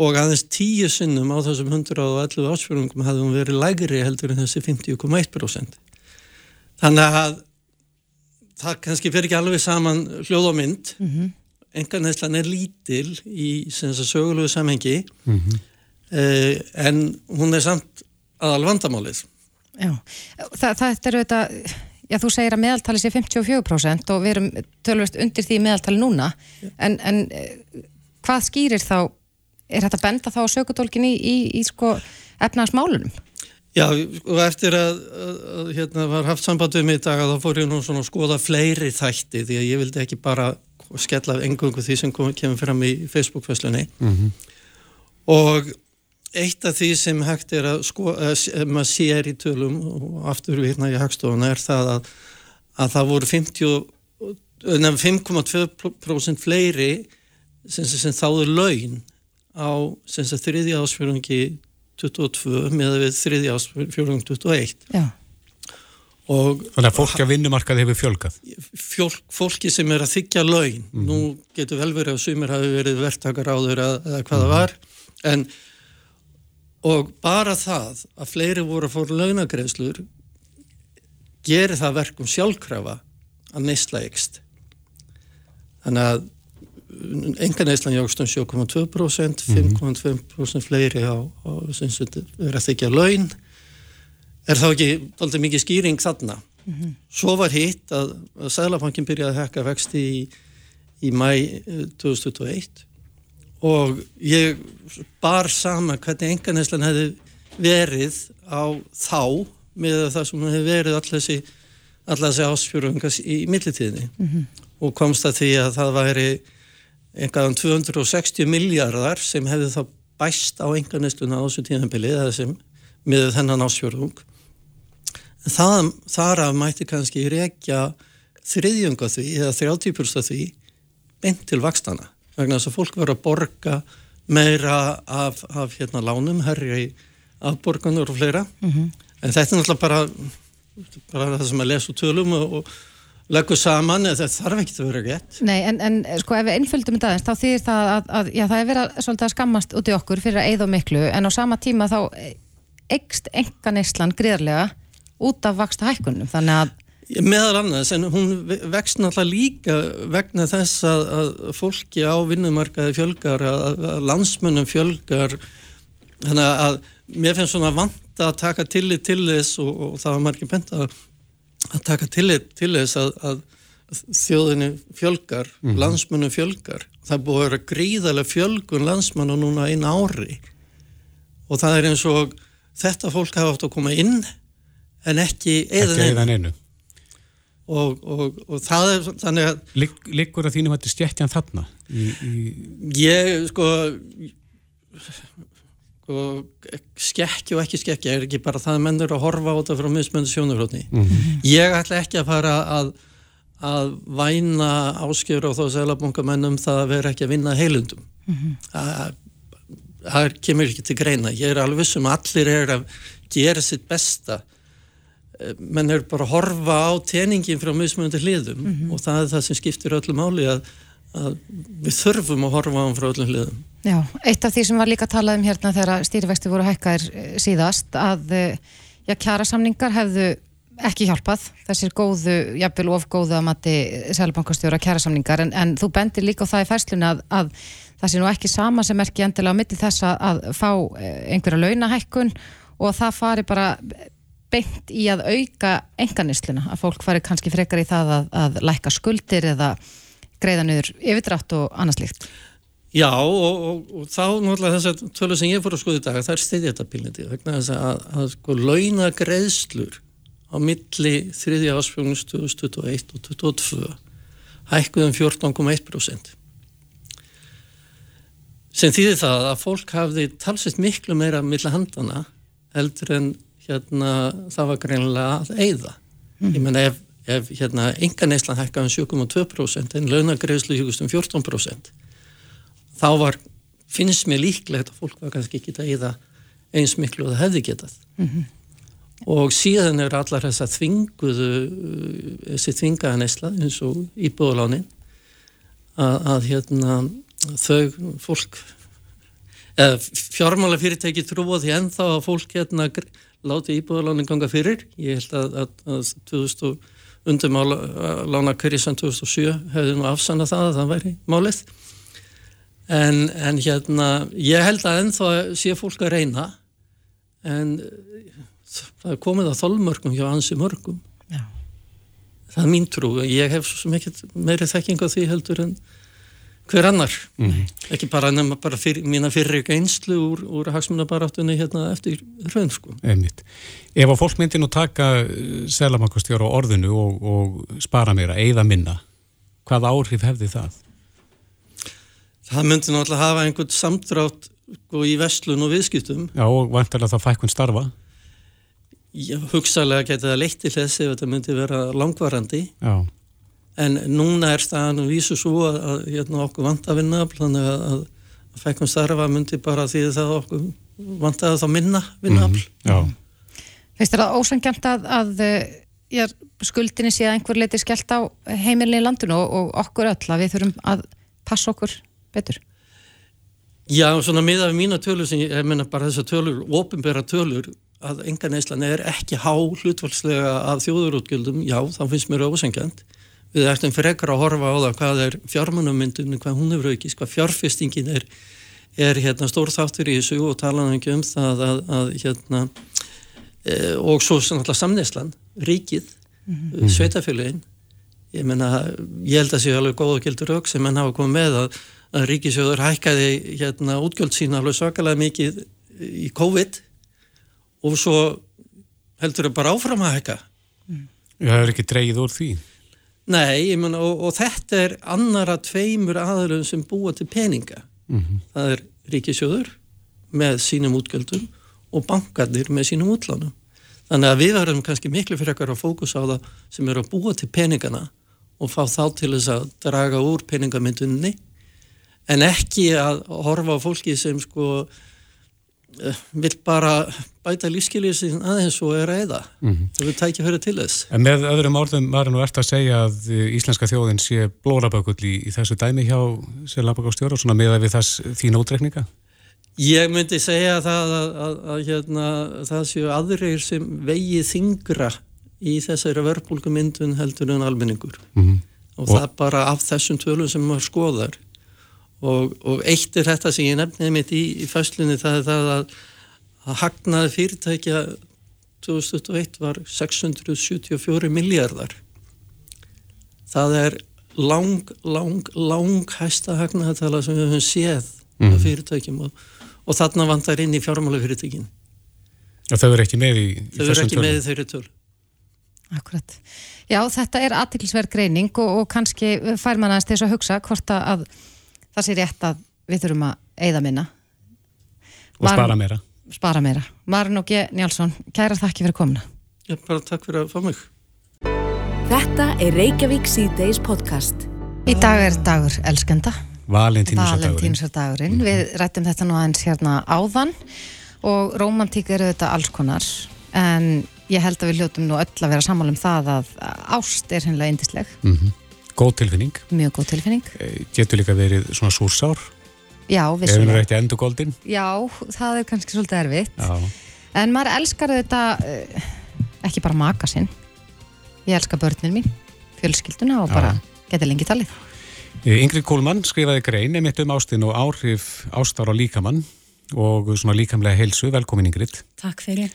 og aðeins tíu sinnum á þessum 111 ásfjörungum hefði hún verið lægri heldur en þessi 50,1% þannig að það kannski fyrir ekki alveg saman hljóð og mynd. Mm -hmm. enganæslan er lítil í sögulegu samhengi. Mm -hmm. eh, en hún er samt aðal vandamálið. Já, Þa, það er auðvitað, já þú segir að meðaltali sé 54% og við erum tölvist undir því meðaltali núna, en, en eh, hvað skýrir þá, er þetta benda þá á sökutólkin í, í, í sko efnaðasmálunum? Já, og eftir að, að, að hérna var haft samband við mig í dag að þá fór ég nú svona að skoða fleiri þætti því að ég vildi ekki bara skella engungu því sem kom, kemur fram í Facebook-fæslunni Mhm. og eitt af því sem hægt er að sko, að maður sér í tölum og aftur hérna í hagstofuna er það að, að það voru 50 nefn 5,2% fleiri sem, sem þáður laun á þriðja ásfjörungi 22 með við þriðja ásfjörungi 21 Já. og Þannig að fólk að vinnumarkaði hefur fjölgað? Fólk, fólki sem er að þykja laun. Mhm. nú getur vel verið að sumir hafi verið verktakar áður eða, eða hvað það var. En og bara það að fleiri voru að fóra launagreðslur gerir það verkum sjálfkrafa að neysla ykst þannig að enga neyslan jógst um 7,2% 5,2% fleiri á, á er að þykja laun. Er þá ekki doldið mikið skýring þarna? Svo var hitt að, að Sælabankin byrjaði að hekka vexti í, í mæ eh, 2021 og ég bar sama hvernig enganeslan hefði verið á þá með það sem hefði verið all þessi, ásfjörungas í millitíðinni. Og komst að því að það væri einhverjum 260 miljardar sem hefði þá bæst á enganesluna á þessu tíðanbili eða sem með þennan ásfjörung það, þar af mætti kannski rekja þriðjunga því eða 30% af því beint til vakstana vegna þess að fólk verður að borga meira af, af hérna lánum herri afborganur og fleira. En þetta er náttúrulega bara, bara það sem að lesa úr tölum og, og leggur saman eða þetta þarf ekki að vera gett Nei, en, en sko ef við einföldum þetta aðeins, þá þýðir það að, að já, það er verið að, svolítið að skammast út í okkur fyrir að of miklu, en á sama tíma þá eikst enga neyslan gríðarlega út af vaksta hækkunum, þannig að meðal annars en hún vext náttúrulega líka vegna þess að, að fólki á vinnumarkaði fjölgar að, að landsmönnum fjölgar. Þannig að mér finnst svona vant að taka tillit til þess og, og það var margir bent að, taka tillit til þess að, að þjóðinu fjölgar landsmönnum fjölgar. Það búið að vera gríðarlega fjölgun landsmannu núna einn ári. Og það er eins og þetta fólk hafa átt að koma inn en ekki eða neinu. og, og, og það er þannig að Ligg, Liggur að þínum að þetta stjettjan þarna í, í, ég sko skekki og ekki skekki er ekki bara það að menn eru að horfa á þetta frá mismöndu sjónurhóttni ég ætla ekki að fara að að væna áskjöru og þá selabunga um það að vera ekki að vinna heilundum það það kemur ekki til greina. Ég er alveg vissum að allir er að gera sitt besta. Menn er bara að horfa á teningin frá mismunandi hliðum og það er það sem skiptir öllu máli að, að við þurfum að horfa á hann frá öllum hliðum. Já, eitt af því sem var líka talað um hérna þegar stýrivexti voru hækkaðir eh, síðast að eh, já, kjara samningar hefðu ekki hjálpað. Þessir góðu, jafnvel of góðu að mati sælbankastjóra kjara samningar en, en þú bendir líka á það í færslunni að, að það sé nú ekki sama sem er ekki endilega á milli þess að, að fá eh, einhverja launahækkun og það fari bara beint í að auka enganisluna, að fólk fari kannski frekar í það að, að lækka skuldir eða greiða niður yfirdrátt og annað slíkt. Já og, og, og þá náttúrulega þess að tölur sem ég fór að skoða í dag það er pílindi vegna þess að, að sko launa greiðslur á milli þriðja ásfjónus 2021 og 2022 hækkuðum 14,1% sem þýðir það að fólk hafði talsist miklu meira milli handana heldur en hérna það var greinlega að eyða. Ég menna ef, ef hérna enga neyslan hækkaðum 7,2% en launagreðslu hugust um 14% þá var, finnst mér líklegt að fólk var kannski ekki að eyða eins miklu og það hefði getað. Og síðan er allar þess að þvinguðu þessi þvingaða neysla eins og íbúðalánin að, að hérna þau fólk eða fjármála fyrirtæki trúa því ennþá að fólk hérna láti íbúðalánin ganga fyrir. Ég held að, að, að 2000 undurmála Kyrrisan 2007 hefði nú afsanna það að það væri málið. En, en hérna ég held að ennþá sé fólk að reyna en það er komið að þolmörgum hjá ansi mörgum. Já. það er mín trú. Ég hef svo mikið meiri þekking á því heldur en hver annar ekki bara nema bara fyrir, mína fyrir einslu úr, úr hagsmunabaráttunni hérna eftir raun sko einmitt. Ef að fólk myndi nú taka selamakostjóra á orðinu og, og spara meira, eigða minna, hvað áhrif hefði það? Það myndi náttúrulega hafa einhvern samdrátt sko, í vestlun og viðskiptum Já, og vantarlega það fækkun starfa. Já, hugsalega geti það leitt til þess ef þetta myndi vera langvarandi Já, en núna er staðan vísu svo að, að hérna, okkur vant að vinna þannig að, að fekkum starfa myndi bara því það okkur vantaði þá minna vinnaafl. Mm, já. Finnst þér það ósangjant að, að eh, já, skuldinni sé að einhver leiti skellt á heimilin í landinu og, og okkur öll að við þurfum að passa okkur betur? Já, svona miða við mína tölur sem ég, menna bara þessar tölur, ofinbæra tölur að enga neyslan er ekki há hlutvalslega af þjóðurútgjöldum, já, þá finnst mér ósangjant. Við ættum frekar að horfa á það hvað er fjármannumyndunni, hvað hún hefur aukist, hvað fjárfestingin er er hérna stór þáttur í þessu og talaðum ekki um það að, að hérna e, og svo samneislan, ríkið mm -hmm. sveitafélagin ég menna, ég held að sé alveg góð og gildur auk sem henn hafa komið með að, að ríkisjóður hækkaði hérna útgjöld sína alveg svakalega mikið í COVID og svo heldur þau bara áfram að hækka mm. Það er ekki dreyið úr því Nei, menna og, og þetta er annara tveimur aðlum sem búa til peninga Mm -hmm. Það er ríkisjóður með sínum útgjöldum og bankarnir með sínum útlánum. Þannig að við verðum kannski miklu fyrir ekkar að fókus á það sem eru að búa til peningana og fá þá til þess að draga úr peningamyndunni en ekki að horfa á fólki sem sko vil bara bæta lífskeilisinn aðeins og er eða. Mm -hmm. Það vil tækja fyrir til þess. En með öðrum orðum var nú eftir að segja að íslenska þjóðin sé blórabökull í, í þessu dæmi hjá Sérlabakastjóra og svona með að við þess þín ódreikninga? Ég myndi segja það að, að, að hérna, það séu aðrir sem vegi þingra í þessari verbulgumyndun heldur en almenningur mm -hmm. og, og það bara af þessum tölum sem maður skoðar og, og eitt er þetta sem ég nefniði mitt í, í fæslunni það er það að að hagnaði fyrirtækja 2021 var 674 miljardar það er lang, lang, lang hæsta hagnaðatala sem við höfum séð mm. af fyrirtækjum og, og þarna vandar inn í fjármála fyrirtækin og þau eru ekki með í, í þau eru ekki með í þeirri töl Akkurat, já þetta er aðtiklisverð greining og, og kannski fær mann aðeins þess að hugsa hvort að það sé rétt að við þurfum að eigða minna og Var, spara meira spara meira. Marin og G. Njálsson, kæra þakki fyrir komuna. Já, bara takk fyrir að fá mig. Þetta er Reykjavík C-Days podcast. Í dag er dagur elskenda. Valentínusardagurinn. Mm. Við rættum þetta nú aðeins hérna áðan og romantík eru þetta alls konar en ég held að við hljótum nú öll að vera sammála um það að ást er hennilega indisleg. Mm -hmm. Góð tilfinning. Mjög góð tilfinning. Eh, getur líka verið svona súrsár Já, vissulega. Ef hún er eftir endur góldin? Já, það er kannski svolítið erfitt. Já. En maður elskar þetta, uh, ekki bara maka sinn. Ég elskar börnin mín, fjölskylduna og Já. bara geta lengi talið. Ingrid Kólmann skrifaði grein emitt um ástin og áhrif ástar á líkamann og svona líkamlega heilsu. Velkomin Ingrid. Takk fyrir.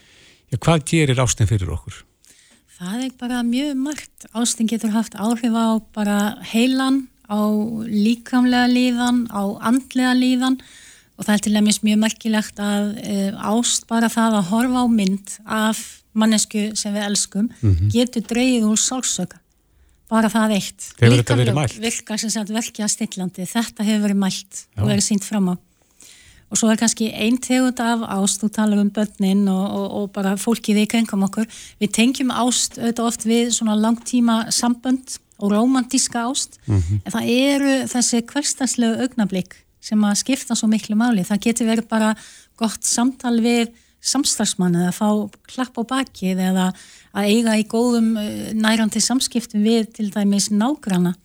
Já, hvað gerir ástin fyrir okkur? Það er bara mjög margt. Ástin getur haft áhrif á bara heilan á líkamlega líðan, á andlega líðan og það er til dæmis mjög merkilegt að e, ást bara það að horfa á mynd af mannesku sem við elskum mm -hmm. getur dreyið úr sálsöka bara það eitt. Hefur þetta verið mælt? Virkar sem sagt verkja stillandi, þetta hefur verið mælt Já. og verið sínt fram á. Og svo er kannski einn tegund af ást, þú talar um börnin og, og, og bara fólkið í kringum okkur. Við tengjum ást auðvitað oft við svona langtíma sambönd og romantíska ást mm -hmm. en það eru þessi hverstarslegu augnablík sem að skipta svo miklu máli það getur verið bara gott samtal við samstagsmann eða fá klapp á bakið eða að eiga í góðum eh, nærandi samskiptum við til dæmis nágrana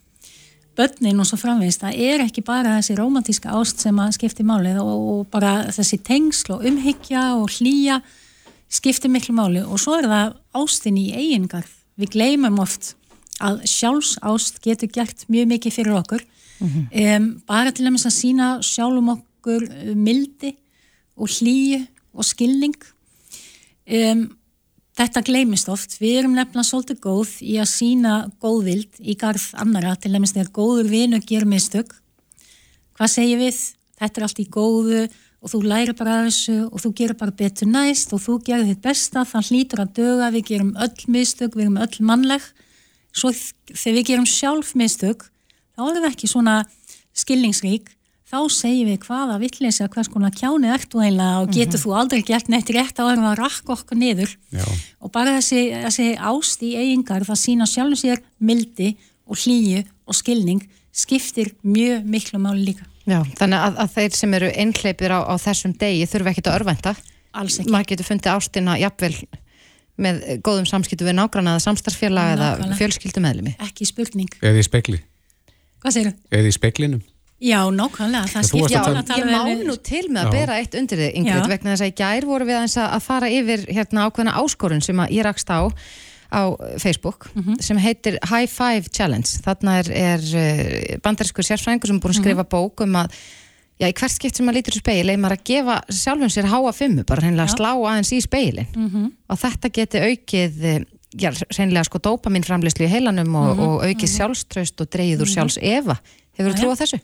börnin og svo framvegist, það er ekki bara þessi romantíska ást sem að skipti máli og, og bara þessi tengsl og umhyggja og hlýja skipti miklu máli. Og svo er það ástin í eigingarð, við gleymum oft að sjálfsást getur gert mjög mikið fyrir okkur. Mm -hmm. um, bara til að sína sjálfum okkur uh, mildi og hlýju og skilning. Um, þetta gleymist oft. Við erum nefnilega svolítið góð í að sína góðvild í garð annara til dæmis þegar góður vinu ger mistök. Hvað segir við? Þetta er allt í góðu og þú læri bara þessu og þú gerir bara betur næst og þú gerir þitt besta, það hlýtur að döga við gerum öll mistök, við erum öll mannleg. Svo þegar við gerum sjálf mistök þá erum við ekki svona skilningsrík þá segjum við hvaða vittleysi að hvers konar kjáni ert þú einlega og getur mm -hmm. þú aldrei gert neitt rétt á að rakka okkur niður Já. og bara þessi, þessi ást í eigingar það sína sjálf sér mildi og hlýju og skilning skiptir mjög miklu máli líka Já, þannig að, að þeir sem eru einhleipir á, á þessum degi þurfa ekkit að örvænta. Alls ekki. Maður getur fundið ástina jafnvel með góðum samskiptu við nágranna eða samstarfsfélag eða Nákvæmlega. fjölskyldumeðlumi. Ekki spurning. Eða í spekli, Hvað segir þú? eða í speklinum. Já, nákvæmlega, það skiptir að tala- Ég má nú til með að bera eitt undir þið, Ingrid, Já. vegna þess að í gær voru við aðeins að að fara yfir hérna ákveðna áskorun sem að ég rakst á á Facebook Mhm. sem heitir High Five Challenge. Þarna er, er uh, bandariskur sérfræðingur sem er búin að Mhm. skrifa bók um að já, í hvert skipt sem maður lítur í speil leið maður að gefa sjálfum sér háa fimmu, bara hreinlega að slá aðeins í speilin Mhm. og þetta geti aukið eh, já, hreinlega sko dopamin framleyslu í heilanum og, Mhm. og aukið sjálfströst og dreigið úr sjálfs efa. Hefur þú trúið þessu?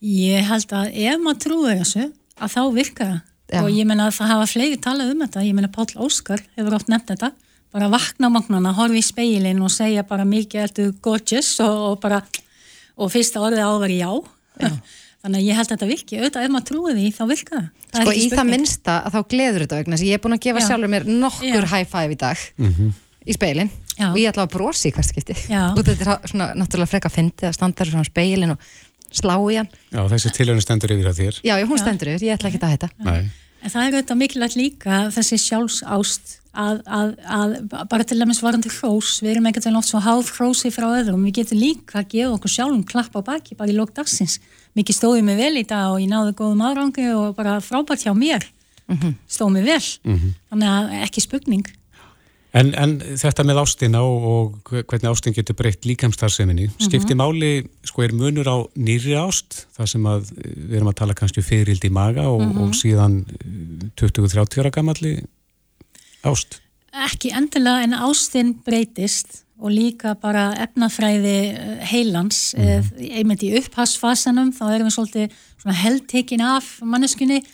Ég held að ef maður trúir þessu að þá virkar það Já. og ég menna að það hafa fleiri talað um þetta ég menna Páll Óskar hefur oft nefnt þetta bara vakna á móknana, horfi í speilin og segja bara mikið ertu gorgeous og, og bara, og fyrsta orðið á að vera já, <laughs> þannig að ég held að þetta virki auðvitað ef maður trúir því þá virkar það Það er Sko í það spurning. minnsta að þá gleður þetta vegna að ég er búin að gefa Já. sjálfur mér nokkur Já. high five í dag í speilin Já. og ég ætla að brosi í hvert skipti Já. <laughs> og þetta er svona náttúrulega freka fyndið að standa þér svona speilin og slá í hann. Já, þessi tilhörinu stendur yfir að þér. Já, já, hún stendur yfir, ég ætla ekki að þetta Nei. En það er auðvitað mikilvægt líka þessi sjálfsást að, að, að bara til dæmis varandi hrós, við erum ekkert vel oft svo háð hrósi frá öðrum, við getum líka að gefa okkur sjálfum klapp á baki bara í lók dagsins. Mikið stóði mig vel í dag og ég náði góðum árangi og bara frábært hjá mér, stóði mig vel, þannig að ekki spurning. En, en þetta með ástina og, og hvernig ástin getur breytt líkamstarfseminni, skipti máli, sko, er munur á nýri ást, það sem að eh, við erum að tala kannski um fyririldi í maga og, og síðan eh, 20-30 ára gamalli ást. Ekki endilega en ástin breytist og líka bara efnafræði eh, heilans, mm einmitt í upphásfasanum, þá erum við svolítið heldtekin af manneskunni,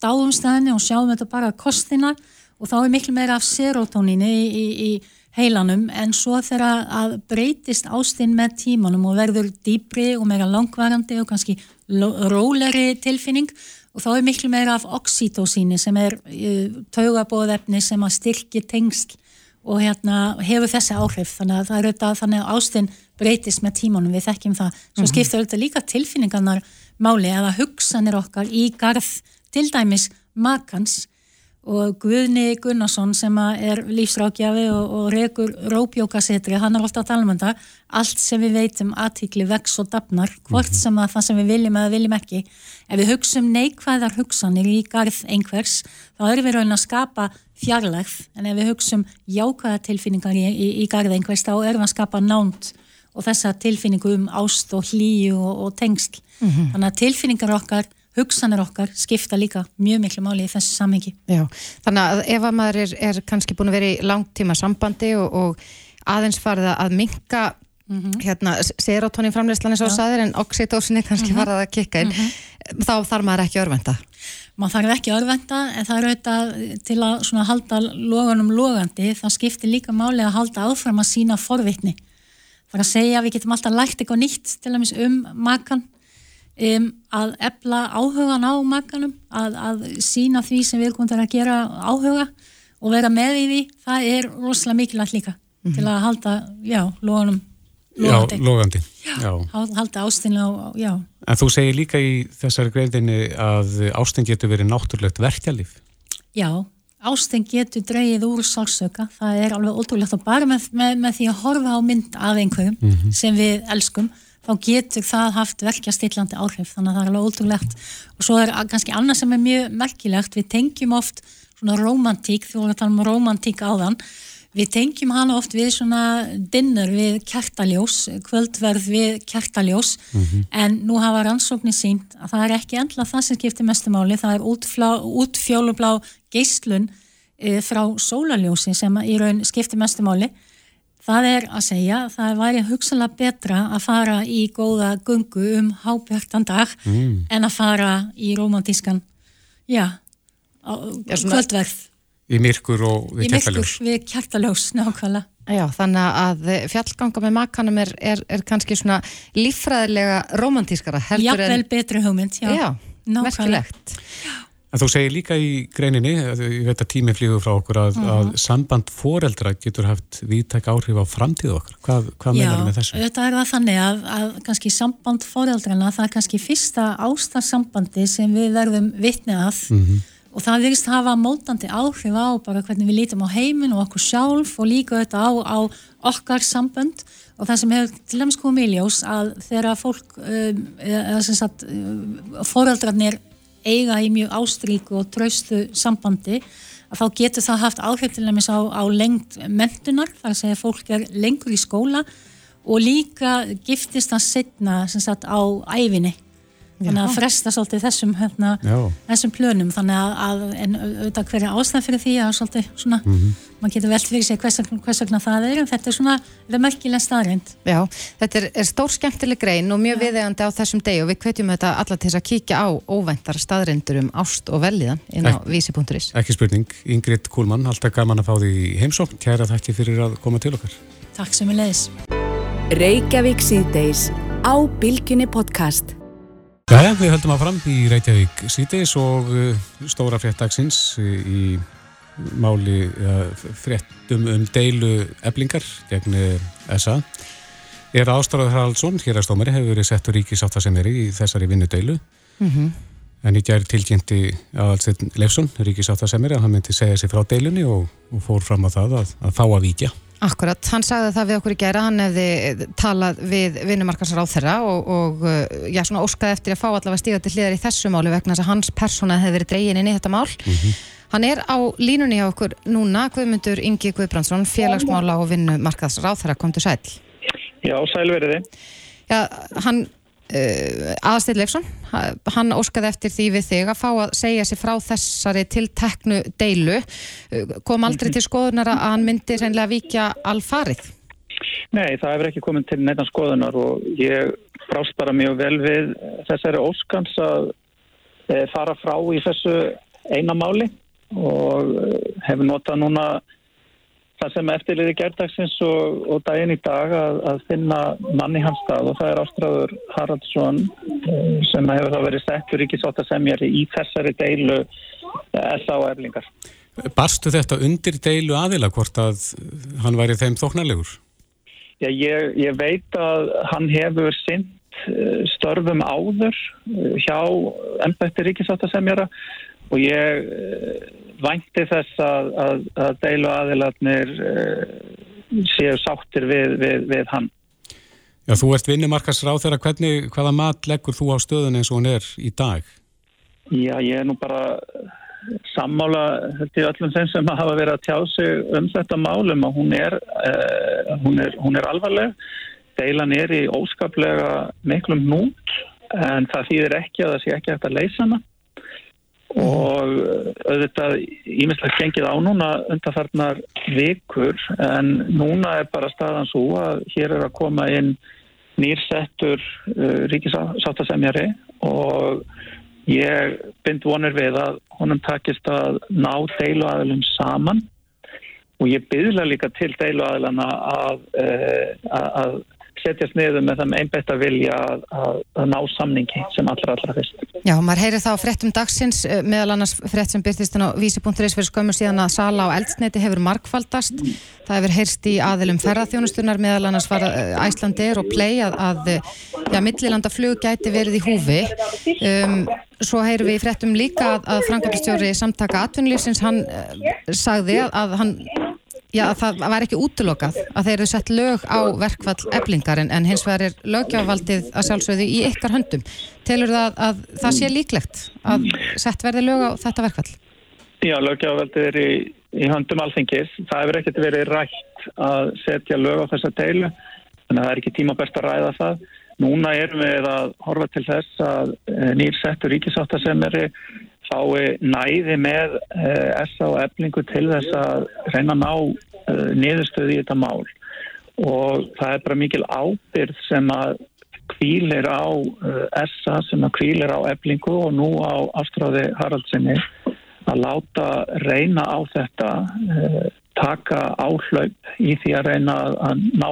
dáumstæðinni og sjáum þetta bara kostina. og þá er miklu meira af serotóninni í, í, í heilanum. En svo þegar að breytist ástin með tímanum og verður dýbri og meira langvarandi og kannski rólegri tilfinning og þá er miklu meira af oxytosíni sem er uh, taugabóðefni sem að styrki tengsl og hérna hefur þessi áhrif. Þannig að það er auðvitað þannig að ástin breytist með tímanum, við þekkjum það. Svo skiptir auðvitað líka tilfinningarnar máli eða hugsanir okkar í garð til dæmis makans og Guðni Gunnarsson sem er lífsrákjafi og, og rekur rópjókasetri, hann er ofta að tala um þetta. Allt sem við veitum aðtíkli vex og dafnar, hvort sem að það sem við viljum eða viljum ekki, ef við hugsum neikvæðar hugsanir í garð einhvers, þá erum við raun að skapa fjarlægð, en ef við hugsum jákvæða tilfinningar í, í, í garð einhvers, þá erum við að skapa nánt og þessa tilfinningu um ást og hlýju og, og tengsl. Þannig að tilfinningar okkar hugsanir okkar skipta líka mjög miklu máli í þessu samhengi. Já, þannig að ef að maður er, er kannski búin að vera í langtíma sambandi og, og aðeins farið að minka hérna, serotonin framleyslan eins og sæðir en oxytosinni kannski farið að kikka inn þá þarf maður ekki örvenda maður þarf ekki örvenda en það er auðvitað til að halda loganum logandi það skiptir líka máli að halda áfram að sína forvitni. Það er að segja að við getum alltaf lært eitthvað nýtt til dæmis um makan um, að ebla áhugan á makanum að, að sína því sem við komum til að gera áhuga og vera með í því. Það er rosalega mikilvægt líka til að halda, já, loganum logandi, Já, logandi. Já. Hal- halda ástinlega og, já, En þú segir líka í þessari greifðinni að ástin getur verið náttúrulegt verkjalíf. Já, ástin getur dreigið úr sálsöka, það er alveg ótrúlegt og bara með, með, með því að horfa á mynd af einhverjum sem við elskum þá getur það haft verkjastillandi áhrif. Þannig að það er alveg ótrúlegt. Og svo er kannski annað sem er mjög merkilegt. Við tengjum oft svona romantík þú voru að tala um romantík áðan. Við tengjum hana oft við svona dinner við kertaljós kvöldverð við kertaljós. En nú hafa rannsóknir sínt að það er ekki endla það sem skiptir mestumáli það er útfjólublá geislun e, frá sólaljósi sem í raun skiptir mestumáli það er að segja það væri hugsalega betra að fara í góða gungu um hábjörtan dag en að fara í romantískan já, á, Já, svona- kvöldverð. Í myrkur og við í myrkur við kertaljós nákvæmlega. Já, þannig að fjallganga með makanum er, er, er kannski svona líffræðilega romantískara heldur jafnvel en betri hugmynd já, Já, nákvæmlega. merkilegt En þú segir líka í greininni, ég veit að tími flýgur frá okkur, að, Mhm. að samband foreldra getur haft viðtæk áhrif á framtíð okkar. Hvað, hvað Já, menar með þessu? auðvitað er það þannig að, að kannski samband foreldrana, það er kannski fyrsta ástarsambandi sem við verðum vitni að Mhm. og það virðist hafa mótandi áhrif á bara hvernig við lítum á heiminn og okkur sjálf og líka auðvitað á, á okkar sambönd og það sem hefur til dæmis komið í ljós að þegar fólk um, eða sem sagt um, foreldrarnir eiga í mjög ástríku og traustu sambandi að þá getur það haft áhrif til dæmis á, á lengt mentunar, þar að segja fólk er lengur í skóla og líka giftist það setna sagt á æfinni þannig að fresta svolítið þessum hérna, þessum plönum þannig að, að en auðvitað hverja ástæð fyrir því að svolítið svona, Mhm. maður getur velt fyrir sig hvers, vegna- hvers vegna það er en þetta er svona remarkilega staðrind Já, þetta er, er stór skemmtileg grein og mjög viðegandi á þessum degi og við hvetjum þetta alla til að kíkja á óvæntar staðrindur um ást og velliðan inn á Ek- vísi.is. Ekki spurning, Ingrid Kúlmann, alltaf gaman að fá því í heimsókn. Kæra þakki fyrir að koma til okkar. Takk sem er leiðis Reykjavík síðdeis á Bilginni podcast. Jæja, við höldum að fram í Reykjavík síðdeis og uh, stóra frétt dagsins uh, í máli uh, fréttum um deilu eblingar gegn SA. Er Ástráður Haraldsson, hérastómari, hefur verið settur ríkisáttasemeri í þessari vinnudeilu. Mhm. En í gær tilkynnti aðalsinn Leifsson, ríkisáttasemeri, að hann myndi segja sig frá deilunni og, og fór fram á það að, að fá að víkja. Akkurat, hann sagði það við okkur í gæra, hann hefði talað við vinnumarkansar á þeirra og, og uh, já, svona óskaði eftir að fá allavega stíða til hliðar í þessu máli vegna þess að hans persóna hefði verið dregin inn í þetta mál. Hann er á línunni hjá okkur núna, Guðmundur Ingi Guðbrandsson, félagsmála og vinnumarkansar á þeirra, komdu sæl. Já, sælveriði. Já, hann uh, aðstill Leifsson, ha- hann óskaði eftir því við þig að fá að segja sér frá þessari tilteknu deilu. Uh, kom aldrei til skoðunar að hann myndi reynilega víkja alfarið? Nei, það hefur ekki komið til neitt skoðunar og ég brást bara mjög vel við þessari óskans að e, fara frá í þessu eina máli og hefur notað núna það sem eftirliði gerdagsins og, og daginn í dag að, að finna mann í hans stað og það er Ástráður Haraldsson e, sem hefur þá verið settur ríkisáttasemjari í þessari deilu S.A. og eflingar. Barstu þetta undir deilu aðila hvort að hann væri þeim þóknarlegur? Já, ég, ég veit að hann hefur sint störfum áður eh, hjá ennbætti ríkisáttasemjara og ég eh, vænti þess að, að, að deilu aðilarnir uh, séu sáttir við, við, við hann. Já, þú ert vinnumarkasráð þeirra, hvernig, hvaða mat leggur þú á stöðun eins og hún er í dag? Já, ég er nú bara sammála ég öllum þeim sem hafa verið að tjá sig um þetta málum að hún er, uh, hún er, hún er alvarleg. Deilan er í óskaplega miklum nút en það þýðir ekki að það sé ekki eftir að leysa hana og uh, auðvitað ímislegt gengið á núna undarfarnar vikur en núna er bara staðan svo að hér er að koma inn nýrsettur uh, ríkisáttasemjari og ég bind vonir við að honum takist að ná deiluaðilum saman. Og ég byðla líka til deiluaðilana að, uh, að, að setjast niður með það með einbætt að vilja að, að, ná samningi sem allra allra fyrst. Já, maður heyri það á fréttum dagsins eh, meðal annars frétt sem byrtist á vísi.is fyrir skömmu síðan að sala á eldsneiti hefur markfaldast. Það hefur heyrst í aðilum ferðarþjónustunar meðal annars var Æslandir og Play að, að já, millilanda flug gæti verið í húfi. Um, svo heyrum við í fréttum líka að, að Frankaflistjóri samtaka atvinnulífsins, hann sagði að hann Já, að það var ekki útlokað að þeir eru sett lög á verkvall eblingar en, en hins vegar er lögjávaldið að sjálfsögðu í ykkar höndum. Telur það að, að það sé líklegt að sett verði lög á þetta verkvall? Já, löggjafaldið er í, í höndum alþingis. Það hefur ekkert verið rætt að setja lög á þessa deilu, þannig að það er ekki tímabært að ræða það. Núna erum við að horfa til þess að nýr settur ríkisáttasemeri fái næði með uh, SA og eflingu til þess að reyna að ná uh, niðurstöði í þetta mál og það er bara mikil ábyrð sem að kvílir á uh, SA sem að kvílir á eflingu og nú á Ástráði Haraldsinni að láta reyna á þetta taka áhlaup í því að reyna að ná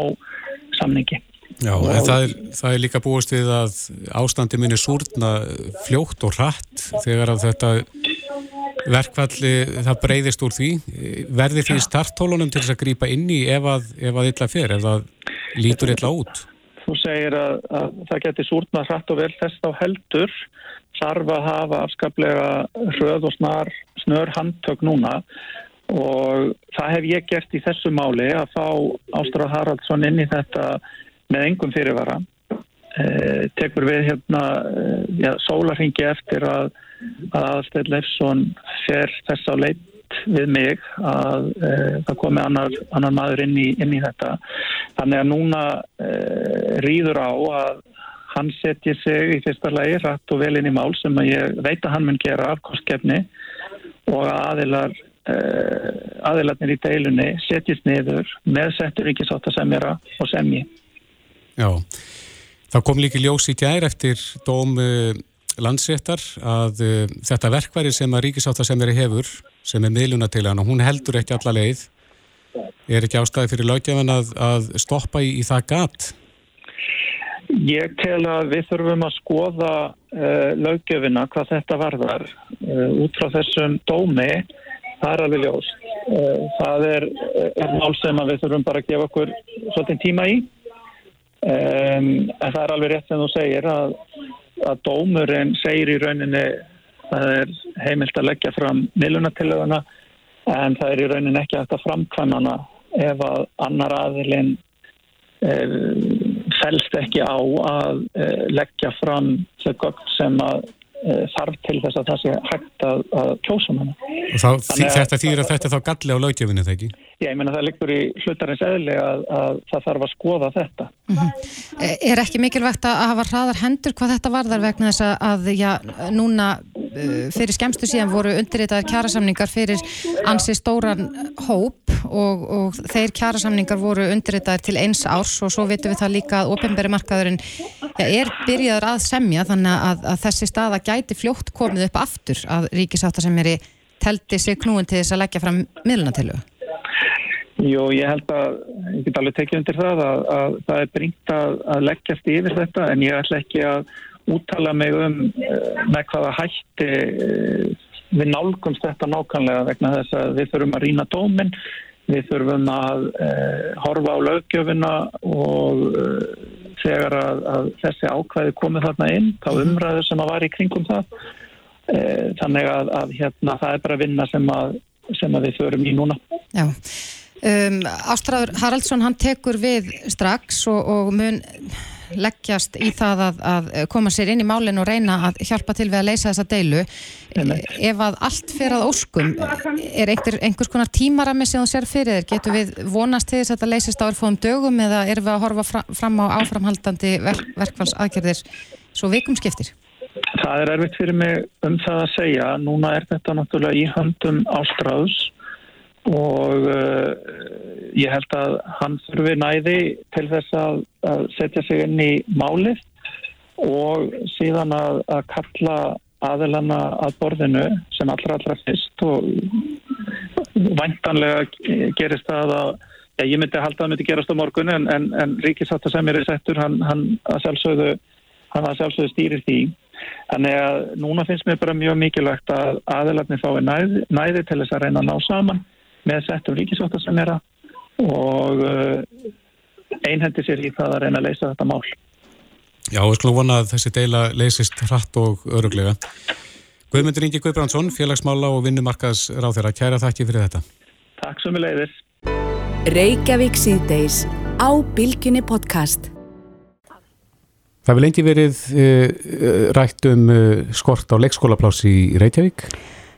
samningi. Já, en það er, það er líka búist við að ástandi minni súrna fljótt og hratt þegar að þetta verkfalli það breyðist úr því. Verði því starttólunum til þess að grýpa inn í ef að, ef að illa fer, ef það lítur illa út? Þú segir að, að það getur súrnað hratt og vel þess á heldur þarf að hafa afskaplega hröð og snar, snör handtök núna. Og það hef ég gert í þessu máli að fá Ástrað Haraldsson inn í þetta með engum fyrirvara eh, tekur við hérna eh, ja, sólarhingi eftir að að Aðalsteinn Leifsson fer þess á leitt við mig að eh, það komi annar, annar maður inn í, inn í þetta þannig að núna eh, rýður á að hann setji sig í fyrsta lagi rætt og vel inn í mál sem að ég veit að hann mun gera afkostkefni og að aðilar uh, aðilarnir í deilunni setjist niður með settur ríkisáttasemjara og semji. Já, það kom líki ljós í djær eftir dóm uh, landsréttar að uh, þetta verkværi sem að ríkisáttasemjari hefur sem er miðluna til hann og hún heldur ekki alla leið er ekki ástæði fyrir lögjafan að, að stoppa í, í það gatt? Ég tel að við þurfum að skoða uh, löggefina hvað þetta varðar uh, út frá þessum dómi. Það er alveg ljós uh, það er, er mál sem við þurfum bara að gefa okkur svolítið tíma í um, en það er alveg rétt sem þú segir að, að dómurinn segir í rauninni það er heimilt að leggja fram millunatilöðuna en það er í rauninni ekki hægt að framkvæmana ef að annar aðilinn fælst ekki á að leggja fram þau gögn sem að þarf til þess að það sé hægt að, að kjósa manna. Og þá, þetta þýðir að þetta er þá galli á lögjöfinu, þegar ekki? Já, ég meina það liggur í hlutarins eðli að, að það þarf að skoða þetta. Mm -hmm. Er ekki mikilvægt að hafa hraðar hendur hvað þetta varðar vegna þess að, já, núna fyrir skemstu síðan voru undirritaðar kjærasamningar fyrir ansi stóran hóp og, og þeir kjærasamningar voru undirritaðar til eins árs og svo vitum við það líka að ofinberi markaðurinn ja, er byrjaður að semja þannig að, að þessi staða gæti fljótt komið upp aftur að ríkisáttasemjari telti sig knúin til þess að leggja fram miðlunatilu. Jú, ég held að, ég get alveg tekið undir það að, að það er bringt að, að leggjast yfir þetta en ég ætla ekki að úttala mig um uh, með hvaða hætti uh, við nálgumst þetta nákvæmlega vegna þess að við þurfum að rína dóminn, við þurfum að uh, horfa á löggjöfina og þegar að, að þessi ákvæði komið þarna inn, þá mhm. umræður sem að var í kringum það. Þannig að, að hérna, það er bara vinna sem að, sem að við förum í núna. Já. Um, Ástráður Haraldsson hann tekur við strax og, og mun leggjast í það að, að koma sér inn í málinn og reyna að hjálpa til við að leysa þessa deilu. Ef að allt fyrir að óskum er einhver, einhvers konar tímarami sem þú sér fyrir þér, getur við vonast til þess að þetta leysist á erfóðum dögum eða erum við að horfa fram á áframhaldandi verk, verkfallsaðgerðir svo vikum skiptir? Það er erfitt fyrir mig um það að segja. Núna er þetta náttúrulega í höndum ástráðs og uh, ég held að hann þurfi næði til þess að, að setja sig inn í málið og síðan að, að kalla aðelana að borðinu sem allra allra fyrst og væntanlega gerist það að já, ég myndi að halda að það myndi gerast á morgun en, en, en Ríkisáta sem er í settur hann, hann að sjálfsögðu hann að sjálfsögðu stýrir því. Þannig að núna finnst mér bara mjög mikilvægt að aðelarni fái næði, næði til þess að reyna að ná saman með settum ríkisváttarsamjara og uh, einhendi sér í það að reyna að leysa þetta mál. Já, við skulum vona að þessi deila leysist hratt og öruglega. Guðmundur Ingi Guðbrandsson, félagsmála og vinnumarkaðs ráð þeirra. Kæra þakki fyrir þetta. Takk svo mjög leiðis. Reykjavík síðdeis á Bilginni podcast. Það vil lengi verið uh, rætt um uh, skort á leikskólaplási í Reykjavík.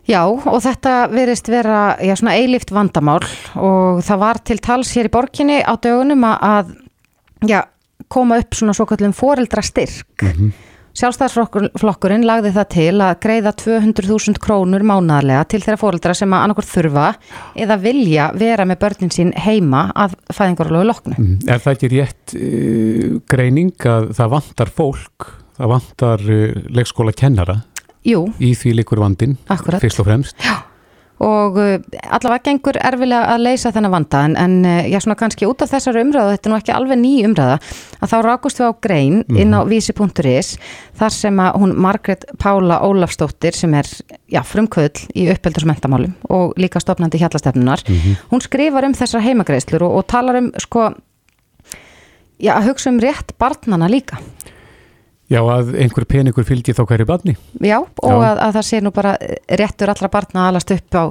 Já og þetta verist vera já, svona eilift vandamál og það var til tals hér í borginni á dögunum að já, koma upp svona svo kallum foreldrastyrk. Mm -hmm. Sjálfstæðsflokkurinn lagði það til að greiða 200.000 krónur mánaðarlega til þeirra foreldra sem að annarkort þurfa eða vilja vera með börnin sín heima að fæðingarlóðu loknu. Mm, er það ekki rétt uh, greining að það vantar fólk, það vantar uh, leikskóla kennara? Jú. Í því likur vandin, Akkurat. fyrst og fremst. Já, og uh, allavega gengur erfilega að leysa þennan vanda en, en uh, já svona kannski út af þessari umræðu þetta er nú ekki alveg ný umræða að þá rákust við á grein inn á vísi.is þar sem að hún Margret Pála Ólafsdóttir sem er já, frumkvöld í uppeldurs mentamálum og líka stopnandi hjallastefnunar hún skrifar um þessar heimagreislur og, og talar um sko já að hugsa um rétt barnana líka Já, að einhver peningur fylgji þá hverju barni. Já, og Já. Að, að það sé nú bara réttur allra barna að alast upp á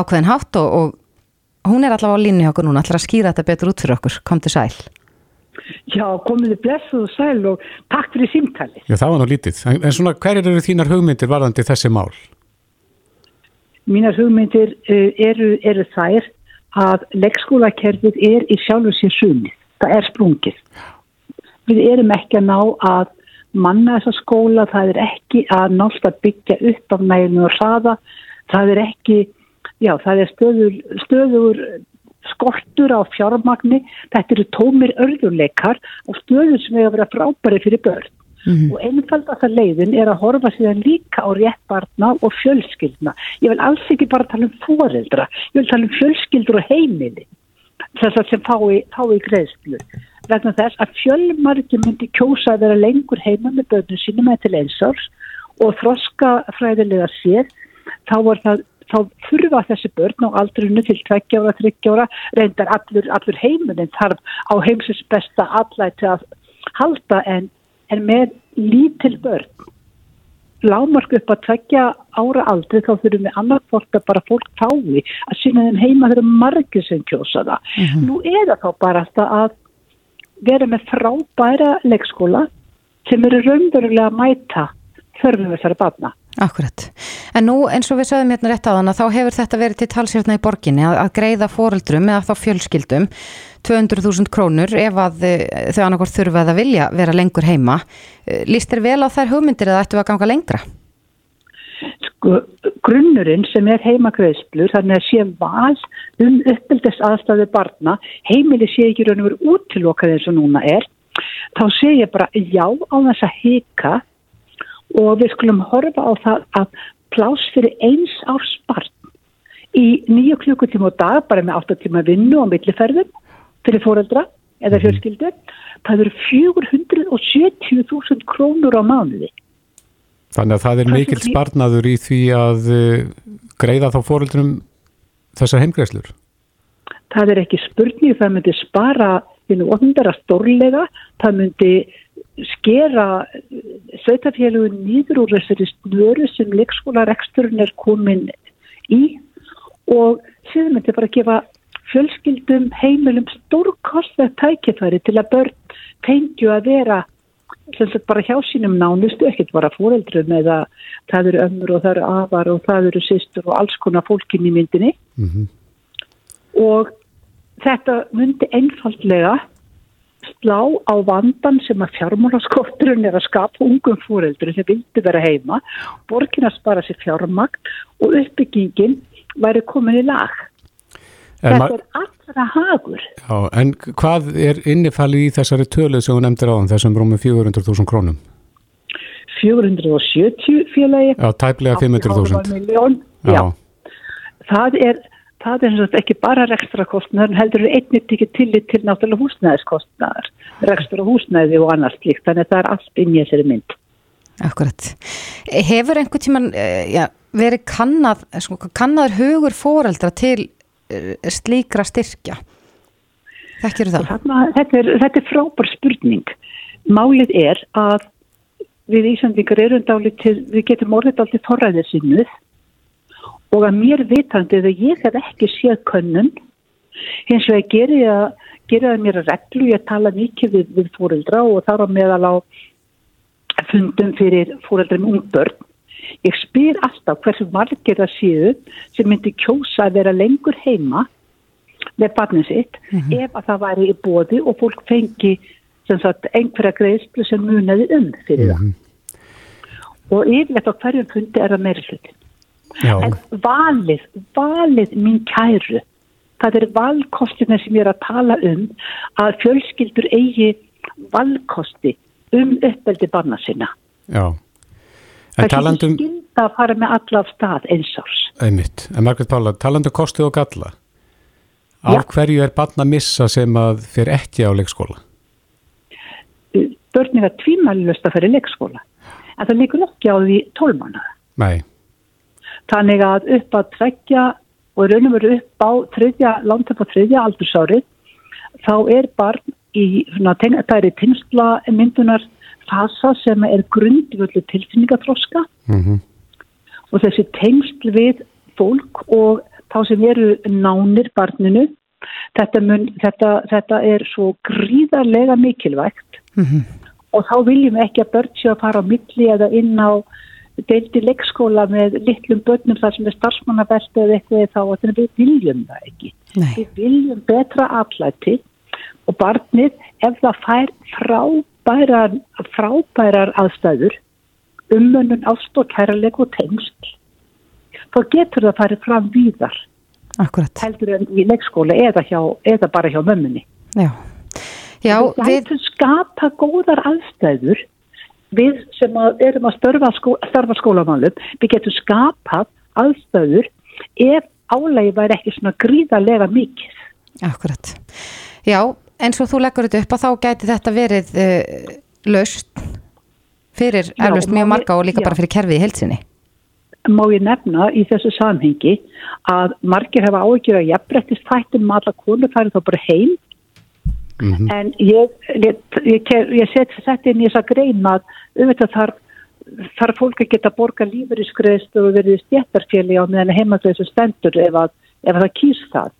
ákveðin hátt og, og hún er allavega á hjá okkur núna, að skýra þetta betur út fyrir okkur, kom til sæl. Já, komiði blessuð og sæl og takk fyrir símtali. Já, það var nú lítið. En, en svona, hverjir eru þínar hugmyndir varðandi þessi mál? Mínar hugmyndir uh, eru, eru þær að leikskólakerfið er í sjálfu sér sumið. Það er sprungið. Við erum ekki að ná að manna þessa skóla, það er ekki að nátt að byggja upp af næginu og hraða, það er ekki, já það er stöður, stöður skortur á fjármagni, þetta eru tómir örðuleikar og stöður sem hefur verið frábæri fyrir börn. Og einfaldast að leiðin er að horfa síðan líka á rétt barna og fjölskyldna. Ég vil alls ekki bara tala um foreldra, ég vil tala um fjölskyldur og heimili þess að sem fái, fái greiðslu vegna þess að fjölmargi myndi kjósa að vera lengur heima með börnum sínum eða til einsás og þroska fræðilega sér þá það þá þurfa þessi börn á aldrunu til 20 ára, 30 ára reyndar allur, allur heiminin þarf á heimsins besta allæti að halda en, en með lítil börn lámark upp að tvekja ára aldrei þá þurfum við annað fólk að bara fólk fái að sína þeim heima þeirra margir sem kjósa það. Nú er það þá bara alltaf að vera með frábæra leikskóla sem eru raunverulega að mæta þörfum þessari barna. Akkurat. En nú eins og við sögum hérna rétt á þann að þá hefur þetta verið til talsérna í borginni að, að greiða foreldrum eða þá fjölskyldum 200.000 krónur ef að eh, þau annarkort þurfa að vilja vera lengur heima. Eh, Lýst þér vel á þær hugmyndir eða ættu að ganga lengra? Grunnurinn sem er heimagreðsplur, þannig að sé val um uppeldis aðstæðu barna, heimili sé ekki raun og veru útilokað eins og núna er, þá sé ég bara já á þess að hika og við skulum horfa á það að plás fyrir eins árs barn í nýju klukkutíma og dag, bara með 8 tíma vinnu og milliferðum fyrir fóreldra eða fjölskyldu, það eru 470.000 krónur á mánuði. Þannig að það er mikill sparnaður í því að uh, greiða þá fóreldrum þessar heimgreislur. það er ekki spurning, það myndi spara þínu ofndara stórlega, það myndi skera sveitafélagun nýður úr þessari snöru sem leikskólareksturinn er komin í og síðan myndi bara gefa fjölskyldum heimilum stórkostlega tækifæri til að börn fengju að vera sagt bara hjá sínum nánustu, ekkert bara fóreldrum eða það eru ömmur og það eru afar og það eru sýstur og alls konar fólkin í myndinni og þetta myndi einfaldlega slá á vandan sem að fjármálaskorturinn er að skapa ungum fóreldri sem vildi vera heima, borgin að spara sér fjármagn og uppbyggingin væri komin í lag. En, Þetta er allra hagur. já, en hvað er innifalið í þessari töluð sem hún nefndir á þessum rúmum 400.000 krónum? 470 félagi. Já, tæplega 500.000. Miljón, já. Það er, það er sem sagt ekki bara rekstrakostnaður, en heldur er einnig tekið tillit til náttúrulega húsnæðiskostnaður, rekstra húsnæði og annars slíkt, þannig að það er allt inn í þessari mynd. Akkurat. Hefur einhvern tíman eh, já, verið kannað, sko, kannaður hugur foreldra til slíkra styrkja? Þekkir það? Þarna, þetta, er, þetta er frábær spurning. Málið er að við Íslandingar erum dálítið, við getum orðið dálítið forræðið sinnuð og að mér vitandi að ég hef ekki séð könnun hins vegar gerir ég, gerir það mér að reglu, ég tala mikið við, við fóreldra og þar á meðal á fundum fyrir fóreldra með ungbörn. Ég spyr alltaf hversu margir það séu sem myndi kjósa að vera lengur heima með barnið sitt ef að það væri í bóði og fólk fengi sagt, einhverja greiðslu sem munaði um fyrir það. Og yfirleitt á hverjum fundi er það meiri hlutin. En valið, valið mín kæru, það er valkostina sem ég er að tala um að fjölskyldur eigi valkosti um uppeldi barna sinna. já. Það En talandum, skylda að fara með alla af stað einsárs. Einmitt. En Margret Pála, talandu kosti og galla. Á Já. hverju er barn að missa sem að fyrir ekki á leikskóla? Börnir að tvímælust að fyrir leikskóla. En það líkur ekki á því tólmána. Nei. Þannig að upp að trekja og raun og veru upp á þriðja, langt upp á þriðja aldursári, þá er barn í, svona, það er í tinsla myndunar fasa sem er grundvöldu tilfinningaþroska. Mm og þessi tengsl við fólk og þá sem eru nánir barninu þetta, mun, þetta, þetta er svo gríðarlega mikilvægt. Og þá viljum ekki að börn séu að fara á milli eða inn á deildi leikskóla með litlum börnum þar sem er starfsmannabelti eða eitthvað þá þannig við viljum það ekki. Nei. við viljum betra aflæti og barnið ef það fær frábærar frábærar aðstæður umönnun ást og kærleik og tengsl þá getur það farið fram víðar Akkurat. heldur en í leikskóla eða, hjá, eða bara hjá mömmunni Já. Já, við við, getum skapa góðar aðstæður við sem að erum að skó, starfa skólamálum við getum skapað aðstæður ef álægi væri ekki svona gríðarlega mikið akkurat. Já, eins og þú leggur þetta upp að þá gæti þetta verið uh, laust fyrir Já, eflust mjög marga og líka já. bara fyrir kerfið í heilsinni. má ég nefna í þessu samhengi að margir hafa áhyggjur að jafnbrettist þættin með alla konu færi þá bara heim Mhm. en ég, ég, ég, ég set þetta inn í þess að grein að auðvitað þarf þarf fólk að geta borga lífuriskreist og verið stjættarfjöli á meðan heimasleisu stendur ef, að, ef að það kýs það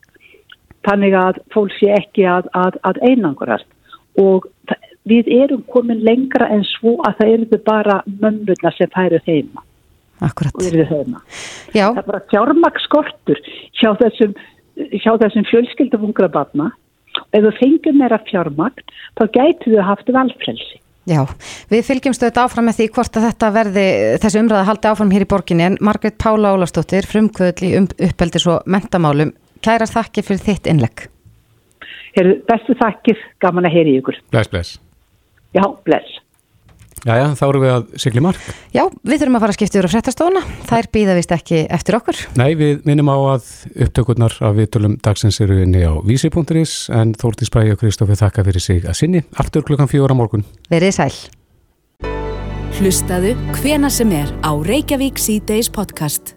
þannig að fólk sé ekki að, að, að einangurast. Og við erum komin lengra en svo að það eru bara mömmurna sem færu heima. Akkurat. Já, það er bara fjármakskortur hjá þessum, hjá þessum fjölskyldum ungra barna. Ef þú fengum meira fjármagn þá gætu þau haft valfrelsi. Já. Við fylgjumstu þetta áfram með því hvort að þetta verði, þessi umræða haldi áfram hér í borginni en Margrét Pála Ólastóttir, frumkvöðl í um, uppeldis og mentamálum, kærast þakki fyrir þitt innlegg. Heru, bestu þakkir, gaman að heyri ykkur Bless, bless. já, bless Jæja, þá erum við að sigli mark. Já, við þurfum að fara að skipta yfir á fréttastofuna, þær býða vist ekki eftir okkur. Nei, við minnum á að upptökurnar af viðtölum dagsins eru inni á vísi.is en Þórtís Bræði og Kristófi þakka fyrir sig að sinni. Aftur klukkan fjóra morgun. Verið sæl. Hlustaðu hvena sem er á Reykjavík C-Days podcast.